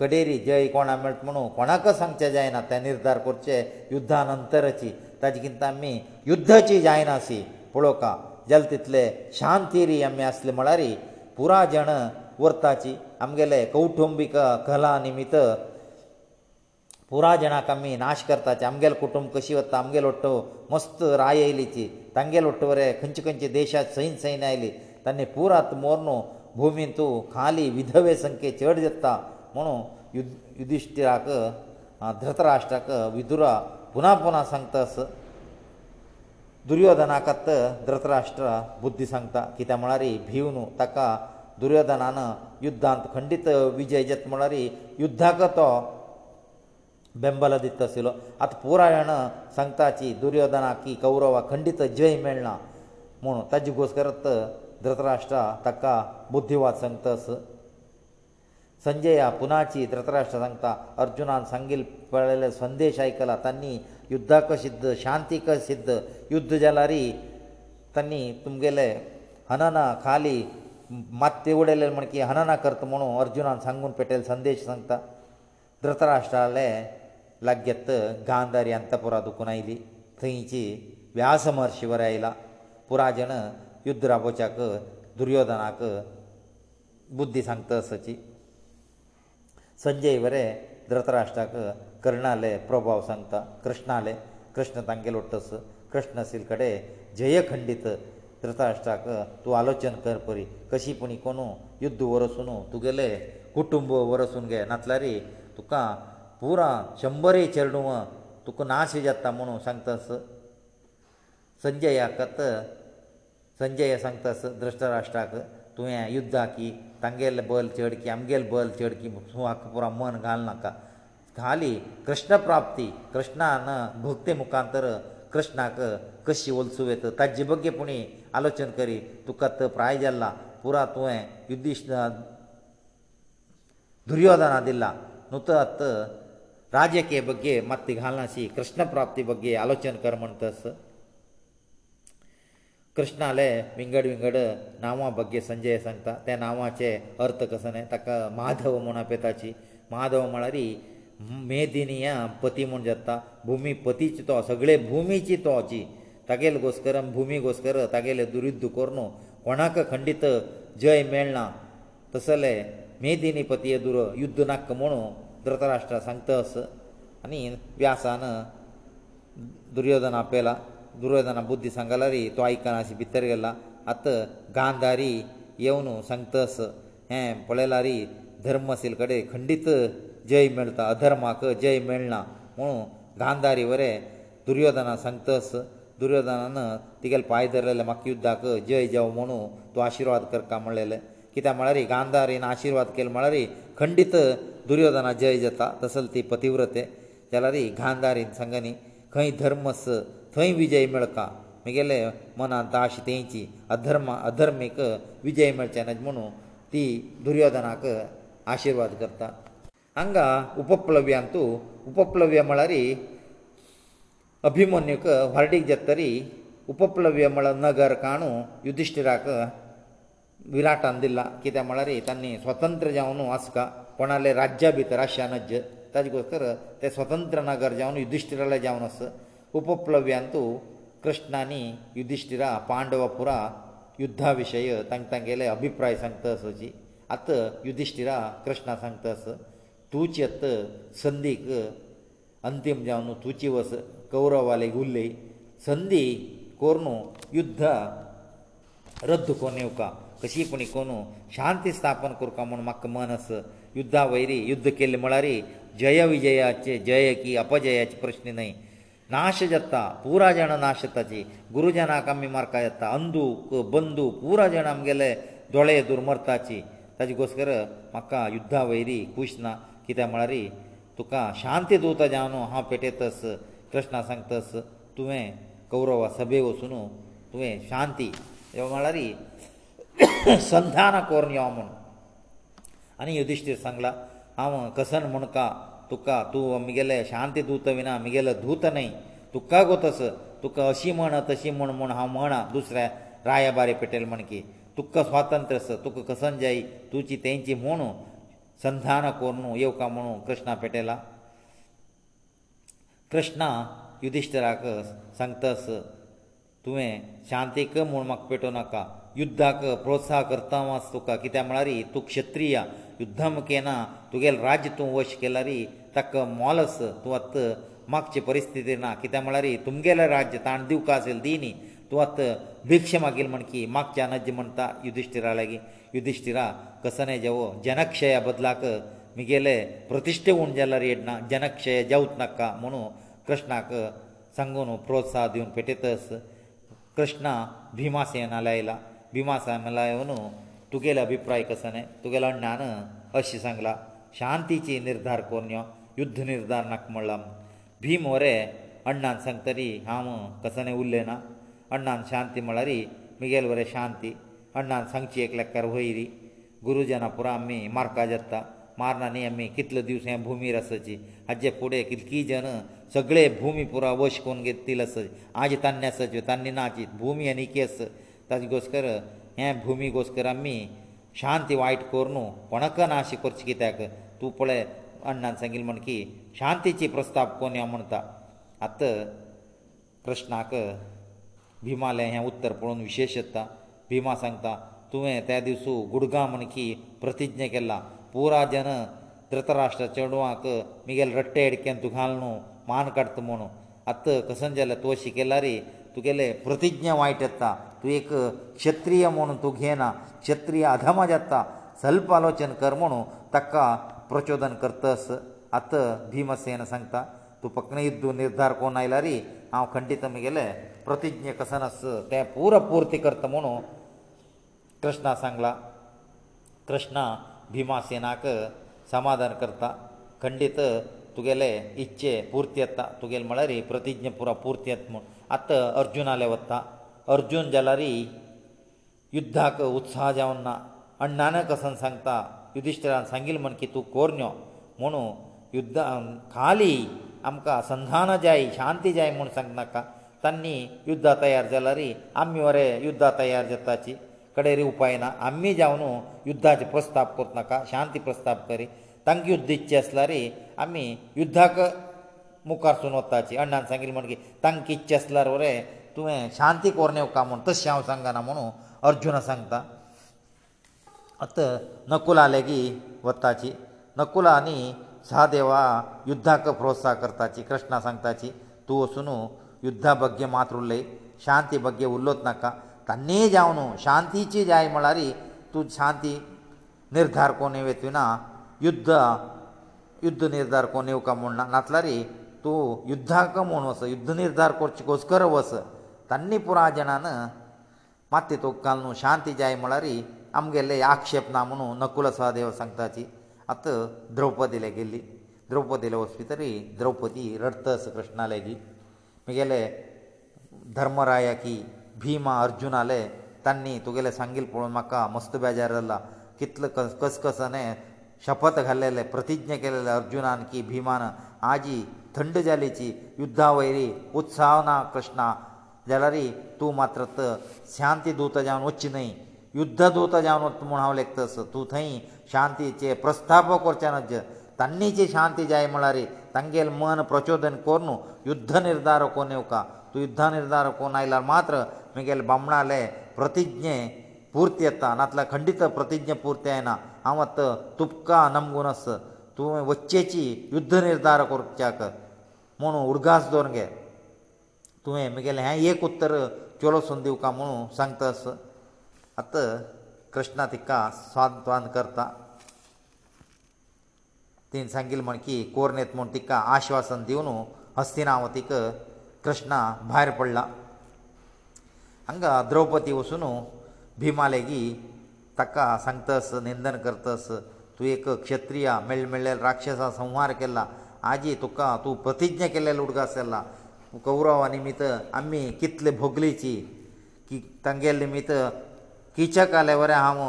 कडेरी जय कोणा मेळट म्हणून कोणाक सांगचें जायना तें निर्धार करचें युध्दा नंतरची ताजे किंत आमी युद्धाची जायना अशी पळोवपाक जाल्यार तितले शांतीरी आमी आसले म्हळ्यार पुराय जण व्हरताची आमगेले कौटुंबीक कला निमित्त पुराय जणाक आमी नाश करताचे आमगेले कुटुंब कशी वता आमगेले ओट्टो मस्त राय येयलीची तांगेले ओट्टो वरे खंयचे खंयचे देशांत सैन सैन आयली तांणी पुरात मोरणू भुमींत खाली विधवे संख्ये चड जाता म्हणून युद युधिश्टिराक धृतराष्ट्राक विदुरा पुना पुना सांगता असो दुर्योधनाक धृतराष्ट्र बुद्धी सांगता कित्या म्हळ्यार भिव न्हू ताका दुर्योधनान युध्दांत खंडीत विजय जेत म्हळ्यार युध्दाक तो बेंबल दित आशिल्लो आतां पुरायण सांगता की दुर्योधना की कौरवा खंडीत जय मेळना म्हूण ताजे घोस करत धृतराष्ट्रा ताका बुद्धिवाद सांगता संजया पुनाची धृतराष्ट्र सांगता अर्जुनान सांगिल पळयले संदेश आयकला तांणी युद्धाक सिद्ध शांतीक सिद्ध युद्ध जाल्यारी तांणी तुमगेले हनना खाली मात्ते उडयले म्हण की हनना करत म्हणून अर्जुनान सांगून पेटयले संदेश सांगता धृतराष्ट्राले लागत गांधारी अंतपुरा दुखून आयली थंयची व्यासमहर्शीवर आयला पुराजन युद्ध राबोवच्याक दुर्योधनाक बुद्धी सांगता असची सा संजय वरे धृतराष्ट्राक कर्णाले प्रभाव सांगता कृष्णाले कृष्ण तांगेलो तस कृष्ण आशिल्ले कडेन जयखंडीत धृतराष्ट्राक तूं आलोचन कर परी कशी पुणी कोणू युध्द वरसून तुगेले कुटुंब वरसून घे नातल्यार तुका पुरा शंबरे चेडूं तुका नाश जाता म्हणून सांगतास संजयाक संजय सांगतास धृतराष्ट्राक तुवें युध्दाक तांगेले बल चड की आमगेले बल चड की म्हाका पुरो मन घाल नाका घाली कृष्ण प्राप्ती कृष्णान भक्ते मुखांतर कृष्णाक कशी वलसूं येत ताजे बग्गेपणी आलोचन करी तुका तो प्राय जाल्ला पुरो तुवें युद्धिश्ट दुर्योधना दिला न्हू तो आत राजकीय बग्गे मात घालनाशी कृष्ण प्राप्ती बग्गे आलोचन कर म्हणटस कृष्णाले विंगड विंगड नांवां बग्गे संजय सांगता त्या नांवाचे अर्थ कसो न्हय ताका माधव म्हूण आपयताची माधव म्हळ्यार मेदिनिया पती म्हूण जाता भुमी पतीची तो सगळे भुमीची तोची तागेले घोस्कर भुमी घोस्कर तागेले दुरुद्ध कोरनू कोणाक खंडीत जय मेळना तसले मेदिनी पतये दुर युद्ध नाक्क म्हणू धृतराष्ट्र सांगता अस आनी व्यासान दुर्योधन आपयला दुर्योधना बुद्धी सांगला रे तो आयकना अशी भितर गेला आत गांधारी येवन सांगतस हें पळयला रे धर्म आशिल्ले कडेन खंडीत जय मेळटा अधर्माक जय मेळना म्हणून गांधारी वरें दुर्योधना सांगतस दुर्योधनान तिगेले पांय धरलेले म्हाका युद्धाक जय जेव म्हणून तूं आशिर्वाद करता म्हणलेले कित्याक म्हळ्यार गांधारीन आशिर्वाद केले म्हळ्यार खंडीत दुर्योधना जय जाता तसले ती पतिव्रते जाल्यार गांधारीन सांगनी खंय धर्मस थंय विजय मेळका म्हगेले मनांत ताश तेंची अधर्म अधर्मीक विजय मेळचें न्हय म्हणून ती दुर्योधनाक आशिर्वाद करता हांगा उपप्लव्यांतू उपप्लव्य म्हळ्यार अभिमन्यूक व्हार्डीक जत्तरी उपप्लव्य म्हळ्यार नगर काणू युधिश्टिराक विराटान दिला कित्याक म्हळ्यार तांणी स्वतंत्र जावन आसका कोणाले राज्या भितर आशिया नज ताजे गोश्टर ते स्वतंत्र नगर जावन युधिश्टिराला जावन आसा उपप्लव्यांतु कृष्णानी युधिश्टिरा पांडव पुरा युद्धा विशय तांकां तांगेले अभिप्राय सांगता असोची आत युधिश्टिरा कृष्णा सांगता अस तुची आत संदीक अंतीम जावन तुची वस कौरवाले उरले संदी कोरनू युध्द रद्द कोन येवका कशी कोणी कोनू शांती स्थापन करता म्हूण म्हाका मन आस युध्दा वयरी युध्द केल्ले म्हळ्यार जय विजयाचे जय की अपजयाचे प्रस्न न्हय ನಾಶ ಜತ್ತಾ ಪೂರ ಜನ ನಾಶತಜಿ ಗುರು ಜನ ಕಮ್ಮಿ ಮಾರ್ಕ ಜತ್ತಾ ಅಂದು ಬಂದು ಪೂರ ಜನ ಅಂಗೆಲೆ ದೊಳೆ ದುರ್ಮರ್ತಾಚಿ ತಜಿ ಗೋಸ್ಕರ ಮಕ್ಕ ಯುದ್ಧ ವೈರಿ ಕೃಷ್ಣ ಕಿತ ಮಳರಿ ತುಕ ಶಾಂತಿ ದೂತ ಜಾನು ಹಾ ಪೆಟೇತಸ್ ಕೃಷ್ಣ ಸಂಗತಸ್ ತುವೆ ಕೌರವ ಸಭೆ ವಸುನು ತುವೆ ಶಾಂತಿ ಯೋ ಮಳರಿ ಸಂಧಾನ ಕೋರ್ನಿ ಯಾಮನು ಅನಿ ಯುಧಿಷ್ಠಿರ ಸಂಗಲ ಹಾ ಕಸನ್ ಮುನಕಾ तुका तूं आमगेले शांती दूत विना आमगेलो धूत न्हय तुका गो तस तुका अशी म्हण तशी म्हण म्हूण हांव म्हणा दुसऱ्या राया बारे पेटयलें म्हण की तुका स्वातंत्र आसा तुका कसन जाय तुजी तेंची म्हूण संधान कोरून येवका म्हणून कृष्णा पेटयला कृष्णा युधिश्टराक सांगतास तुवें शांतीक म्हूण म्हाका पेटोवं नाका युद्धाक प्रोत्साह करता मास तुका कित्याक म्हळ्यार तूं क्षत्रीया युद्धामुखेना तुगेलें राज्य तूं वश केला रे ताका मोलस तूं आत मागची परिस्थिती ना कित्याक म्हळ्यार तुमगेलें राज्य ताणें दिवका आसले दी न्ही तूं आत भिक्ष मागील म्हण की मागचें अनज्य म्हणटा युधिश्टिरा लागीं युधिश्टिरा कसनय जेवो जनक्षया बदलाक मुगेले प्रतिश्ठे उण जाला रे ना जनक्षय जेवत नाका म्हणून कृष्णाक सांगून प्रोत्साह दिवन पेटयतस कृष्णा भिमासेना लायला भिमासेना लायनू तुगेलो अभिप्राय कसो न्हय तुगेलो अण्णान अशें सांगलां शांतीची निर्धार कोन्न यो युध्द निर्धार नाका म्हणलां भीम वरे अण्णान सांगतरी हांव कसं न्हय उरलें ना अण्णान शांती म्हळ्यार मुगेल वरे शांती अण्णान सांगची एक लेकार वयरी गुरुजना पुरो आमी मारका जाता मारना न्ही आमी कितले दिवस हें भुमीर आसाची हाजे फुडें कितकी जन सगळे भुमी पुरो वश करून घेतली आसा आजी तान्नी आसाची तान्नी नाची भुमी आनी की आसा ताजे घोस्कर हे भुमी गोस्कर आमी शांती वायट कोर न्हू कोणाक नाशी करची कित्याक तूं पळय अण्णान सांगिल्लें म्हण की शांतीची प्रस्ताव कोण यो म्हणटा आत कृष्णाक भिमालें हें उत्तर पळोवन विशेश येता भिमा सांगता तुवें त्या दिसू गुडगांव म्हण की प्रतिज्ञा केला पुरा जन धृतराष्ट्र चेडवांक मुगेल रट्टे हेडकेन तूं घाल न्हू मान काडता म्हणून आत कसं जालें तुवशी केला रे तुगेले प्रतिज्ञा वायट येता तूं एक क्षत्रीय म्हणून तूं घेना क्षत्रीय अधम जाता सल्प आलोचन कर म्हणून ताका प्रचोदन करतस आत भिमसेन सांगता तूं पक्ने इद्दू निर्धार कोण आयल्यार हांव खंडीत म्हगेले प्रतिज्ञ कसनस ते पुरपुर्ती करता म्हणून कृष्णा सांगला कृष्णा भिमासेनाक समाधान करता खंडीत तुगेले इच्छे पुर्ती येता तुगेले म्हळ्यार प्रतिज्ञ पुरो पुर्ती येता म्हूण आतां अर्जुनाले वता अर्जून जाल्यारी युध्दाक उत्साह जावन ना आनी नानक हसन सांगता युधिश्टरान सांगिल्लें म्हण की तूं कोरन्यो म्हुणू युध्दा खाली आमकां संधान जाय शांती जाय म्हूण सांगनाका तांणी युध्दा तयार जाल्यारी आमी वरें युध्दा तयार जाताची कडेरी उपाय ना आमी जावन युध्दाचे प्रस्ताप करनाका शांती प्रस्ताप करी तांकां युध्द इच्छी आसल्यारी आमी युध्दाक मुखार सून वताची अण्णान सांगिल्लें म्हणगी तांकां इच्छा आसल्यार वरें तुवें शांती कोरून येवकार म्हूण तशें हांव सांगना म्हुणू अर्जुना सांगता अत नकुला लेगी वताची नकुला न्ही सहदेवा युद्धाक प्रोत्साह करताची कृष्णा सांगताची तूं वचून युद्धा बग्गे मात्र उरलय शांती बग्गे उरलोच नाका तान्नी जावन शांतीची जाय म्हळ्यार तूं शांती निर्धार कोण येवं ना युद्ध युद्ध निर्धार कोण येवका म्हूण ना नातल्यारी तूं युध्दाक म्हूण वस युध्द निर्धार करचे घोस्कर वस तांणी पुराय जाणान मात तेतूंक काल न्हू शांती जाय म्हळ्यार आमगेले आक्षेप ना म्हणून नकुल सहदेव सांगता ती आतां द्रौपदीले गेल्ली द्रौपदीले वचपी तरी द्रौपदी रडतस कृष्णाले गी म्हगेले धर्मराया की भिमा अर्जुनाले तांणी तुगेले सांगिल्ले पळोवन म्हाका मस्त बेजार जाला कितले कस कसकसाने शपथ घाल्लेले प्रतिज्ञा केलेले अर्जुनान की भिमान आजी थंड जालेची युद्धा वयरी उत्साह ना कृष्णा जाल्यारय तूं मात्र शांती दूता जावन वचची न्हय युध्द दूता जावन वता म्हूण हांव लेखतस तूं थंय शांतीचे प्रस्थापक करचे नज तांणीची शांती जाय म्हळ्यार तांगेल मन प्रचोदन कोर न्हू युध्द निर्धार कोन येवका तूं युध्द निर्धार कोन आयला मात्र मुगेल बामणाले प्रतिज्ञे पुर्ती येता नातल्या खंडीत प्रतिज्ञ पुर्ती येना हांव आतां तुपका नमगून आस तुवें वच्चेची युध्द निर्धार करच्याक म्हणून उर्गास दवरून घे तुवें म्हगेलें हें एक उत्तर चलोसून दिवका म्हणून सांगतास आतां कृष्णा तिका सांत्वान करता तिणें सांगिल्लें म्हण की कोर्ण येत म्हूण तिका आश्वासन दिवन हस्तिनावतीक कृष्णा भायर पडला हांगा द्रौपदी वचून भिमा लेगीत ताका सांगतास निंदन करतास तूं एक क्षत्रिया मेळ मेळ्ळेल राक्षसा संहार केला आजी तुका तूं प्रतिज्ञा केल्लें लुडगो आसलेला कौरवा निमित्त आमी कितले भोगलीची की तांगेले निमित्त किचक आले वरें हांव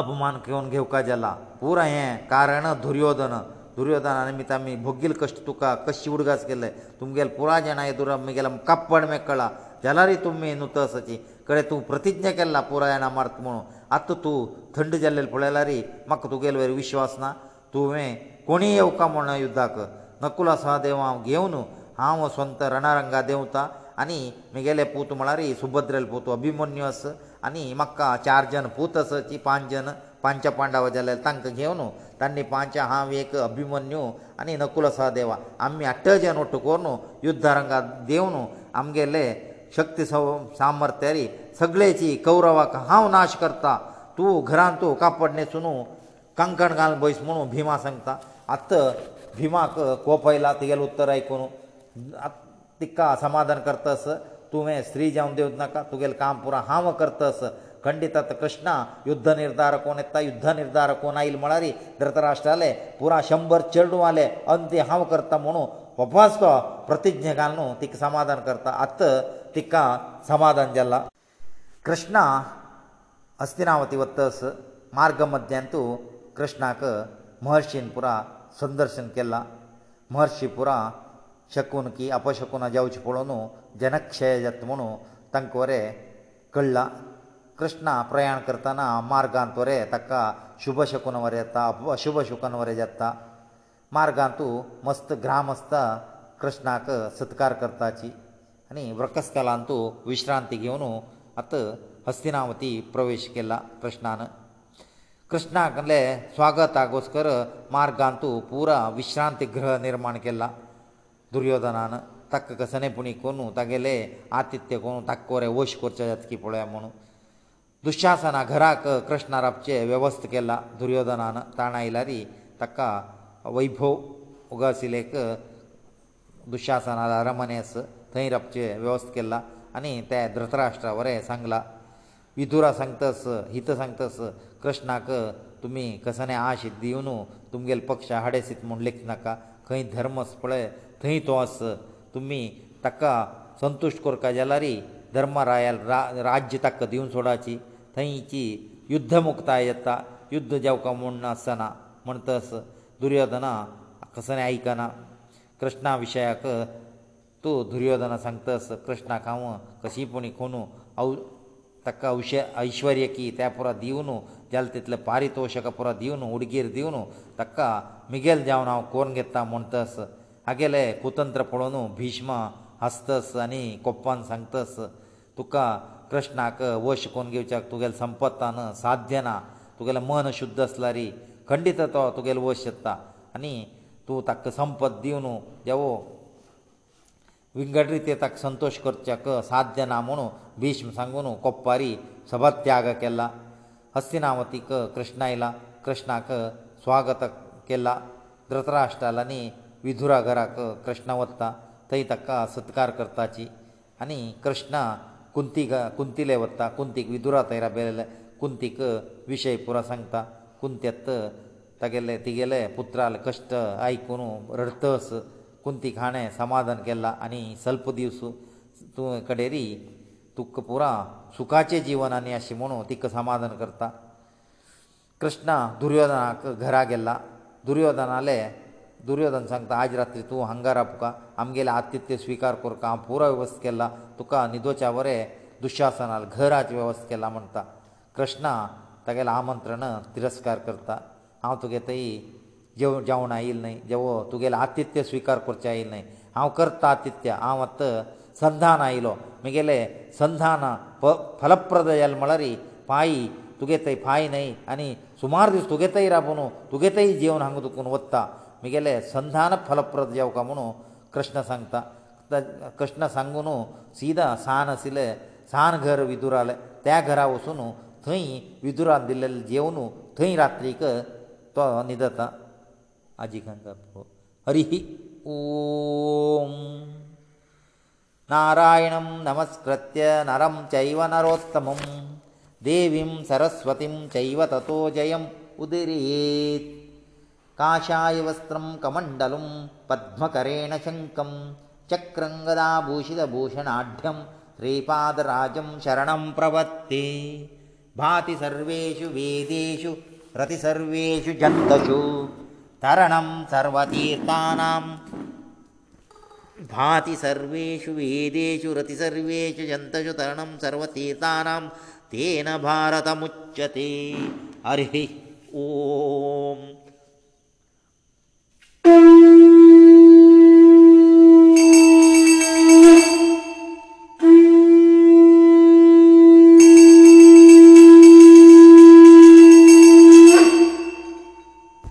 अपमान घेवन घेवका जाला पुरा हें कारण दुर्योधन दुर्योधना निमित्त आमी भोगील कश्ट तुका कशी उडगास केले तुमगेले पुराय जाणां येदूर आमगेले कप्पड मेकळा जाल्यार तुमी नुतसाची कडे तूं प्रतिज्ञा केल्ला पुराय जाणां मारता म्हणून आतां तूं थंड जाल्लेलें पळयल्यार म्हाका तुगेले वरी विश्वास ना तुवें कोणीय येवका म्हणना युद्धाक नकुल आसा देव हांव घेवन हांव स्वंत रणारंगा देंवता आनी म्हगेले पूत म्हळ्यार सुभद्रेल पूत अभिमन्यू आस आनी म्हाका चार जन पूत आसची पांच जन पांचा पांडव जाल्यार तांकां घेवन तांणी पांचा हांव एक अभिमन्यू आनी नकुल आसा देवा आमी अठ्ठ जन वट्ट करून युद्धारंगा देंवन आमगेले शक्ती सव सामर्थ्यारी सगळेची कौरवाक हांव नाश करता तूं घरांत तूं कापड न्हेसून कंकण घाल बैस म्हणून भिमा सांगता आत्ता भिमाक कोप आयला तेगेले उत्तर आयकून तिका समाधान करतस तुवें स्त्री जावन देंवच नाका तुगेलें काम पुरो हांव करतस खंडीत आतां कृष्णा युध्द निर्धार कोण येता युध्द निर्धार कोण आयल म्हळ्यार धृतराष्ट्राले पुरा शंबर चेडूं आले अंत्य हांव करता म्हणून वपास तो प्रतिज्ञ घालून तिका समाधान करता आतां तिका समाधान जाला कृष्णा अस्तिनावती वत्तस मार्ग मध्यान तूं कृष्णाक महर्षीन पुरा ಸಂದರ್ಶನ ಕೆಲ್ಲ ಮಹರ್ಷಿಪುರ ಚಕುನಕಿ ಅಪಶಕুনা ಜೌಚಪಣೋ ಜನಕ್ಷೇಯತ್ಮನು ತಂಕೋರೆ ಕಳ್ಳ ಕೃಷ್ಣ ಪ್ರಯಾಣ करताना ಮಾರ್ಗಾಂತರೇ ತಕ್ಕ ಶುಭಶಕನವರೆ ತಾ ಅಶುಭಶಕನವರೆ ಜತ್ತಾ ಮಾರ್ಗಾಂತು ಮಸ್ತ ಗ್ರಾಮಸ್ತ ಕೃಷ್ಣಾಕ ಸತ್ಕಾರ ಕರ್ತಾಚಿ ಅನಿ ವಕಸ್ತಲಂತು ವಿಶ್ರಾಂತಿ ಗೆವನು ಅತ ಹಸ್ತಿನಾವತಿ ಪ್ರವೇಶ ಕೆಲ್ಲ ಕೃಷ್ಣನ ಕೃಷ್ಣಗಲೆ ಸ್ವಾಗತ ಆಗೋಸ್ಕರ ಮಾರ್ಗಾಂತು ಪೂರ ವಿಶ್ರಾಂತಿ ಗೃಹ ನಿರ್ಮಾಣ ಕೆಲ್ಲ ದುರ್ಯೋಧನನ ತಕ್ಕ ಕಸನೆ ಪುಣಿ ಕೊನು ತಗೆಲೆ ಆತಿಥ್ಯ ಕೊನು ತಕ್ಕೋರೆ ಓಶ್ ಕೊರ್ಚ ಜತ್ಕಿ ಪೊಳೆ ಮನು ದುಶ್ಯಾಸನ ಘರಕ ಕೃಷ್ಣ ರಪ್ಚೆ ವ್ಯವಸ್ಥೆ ಕೆಲ್ಲ ದುರ್ಯೋಧನನ ತಾಣ ಇಲ್ಲರಿ ತಕ್ಕ ವೈಭವ ಉಗಸಿಲೇಕ ದುಶ್ಯಾಸನ ಅರಮನೆಸ್ ಥೈ ರಪ್ಚೆ ವ್ಯವಸ್ಥೆ ಕೆಲ್ಲ ಅನಿ ತೆ ಧೃತರಾಷ್ಟ್ರವರೆ ಸಂಗಲ ವಿದುರ ಸಂಗತಸ್ ಹಿತ ಸಂಗತಸ್ कृष्णाक तुमी कसले आश दिवन तुमगेले पक्ष हाडेसीत म्हूण लेख नाका खंय धर्म पळय थंय तो आस तुमी ताका संतुश्ट करता जाल्यारय धर्मरायाल रा, राज्य ताका दिवन सोडाची थंयची युध्द मुक्ताय येता युध्द जेवका म्हूण नासना म्हण तस दुर्योधना कसले आयकना कृष्णा विशयाक तूं दुर्योधना सांगतास कृष्णाक हांव कशीपणी कोण ताका औश ऐश्वर्य की त्या पुरो दिवन जाल तितले पारितोशक पुरो दिवन उडगीर दिवन ताका मिगेल जावन हांव कोण घेता म्हणटस हागेले कुतंत्र पळोवन भिष्म हसतस आनी कोप्पान सांगतस तुका कृष्णाक वश कोण घेवच्याक तुगेलें संपत्तान साध्य ना तुगेलें मन शुद्ध आसल्यार खंडीत तो तुगेलें वश येता आनी तूं ताका संपत्त दिवन देवो विंगड रिते ताका संतोश करच्याक साध्य ना म्हुणू भिष्म सांगून कोप्पारी सभात्याग केला हस्तिनावतीक कृष्ण आयला कृष्णाक स्वागत केला धृतराष्ट्रालानी विधुरा घराक कृष्ण वता थंय ताका सत्कार करताची आनी कृष्ण कुंती कुंतीले वता कुंतीक विधुरा तयार बेलेले कुंतीक विशय पुरो सांगता कुंत्यात तागेले तिगेले पुत्राले कश्ट आयकून रडतस कुंतीक हाणें समाधान केलां आनी सल्प दिवस तूं कडेरी तुक पुरा सुखाचें जिवन आनी अशें म्हणून तिका समाधान करता कृष्ण दुर्योधनाक घरा गेला दुर्योधन आले दुर्योधन सांगता आज रात्री तूं हांगा रावपका आमगेले आतिथ्य स्विकार कर हांव पुरो वेवस्थ केला तुका न्हिदोच्या बरें दुशासनाल घराची वेवस्था केला म्हणटा कृष्णा तागेलें आमंत्रण तिरस्कार करता हांव तुगे थंय जेव जेवण आयिल्लें न्हय जेवो तुगेलें आतिथ्य स्विकार करचें आयिल्लें न्हय हांव करता आतिथ्य हांव आतां संधान आयलो म्हगेले संधान प फलप्रद जाल म्हळरी पांयी तुगे थंय पांय न्हय आनी सुमार दीस तुगे थंय राबून तुगे थंय जेवन हांगा दुखून वता म्हगेले संधान फलप्रद जेवका म्हणू कृष्ण सांगता कृष्ण सांगून सीदा सान आशिल्ले सान घर विदुराले त्या घरा वचून थंय विदुरान दिल्लेले जेवन थंय रात्रीक तो न्हिदता आजी खंड हरी ओम नारायणं नमस्कृत्य नरं चैव नरोत्तमं देवीं सरस्वतीं चैव ततो जयम् उदिरेत् काषाय वस्त्रं कमण्डलं पद्मकरेण शङ्कं चक्रङ्गदाभूषितभूषणाढ्यं श्रीपादराजं शरणं प्रवत्ते भाति सर्वेषु वेदेषु रतिसर्वेषु जन्तषु तरणं सर्वतीर्थानां भाति सर्वेषु वेदेषु रति सर्वेषु जन्तषु तरणं सर्वतीर्थानां तेन भारतमुच्यते हरिः ॐ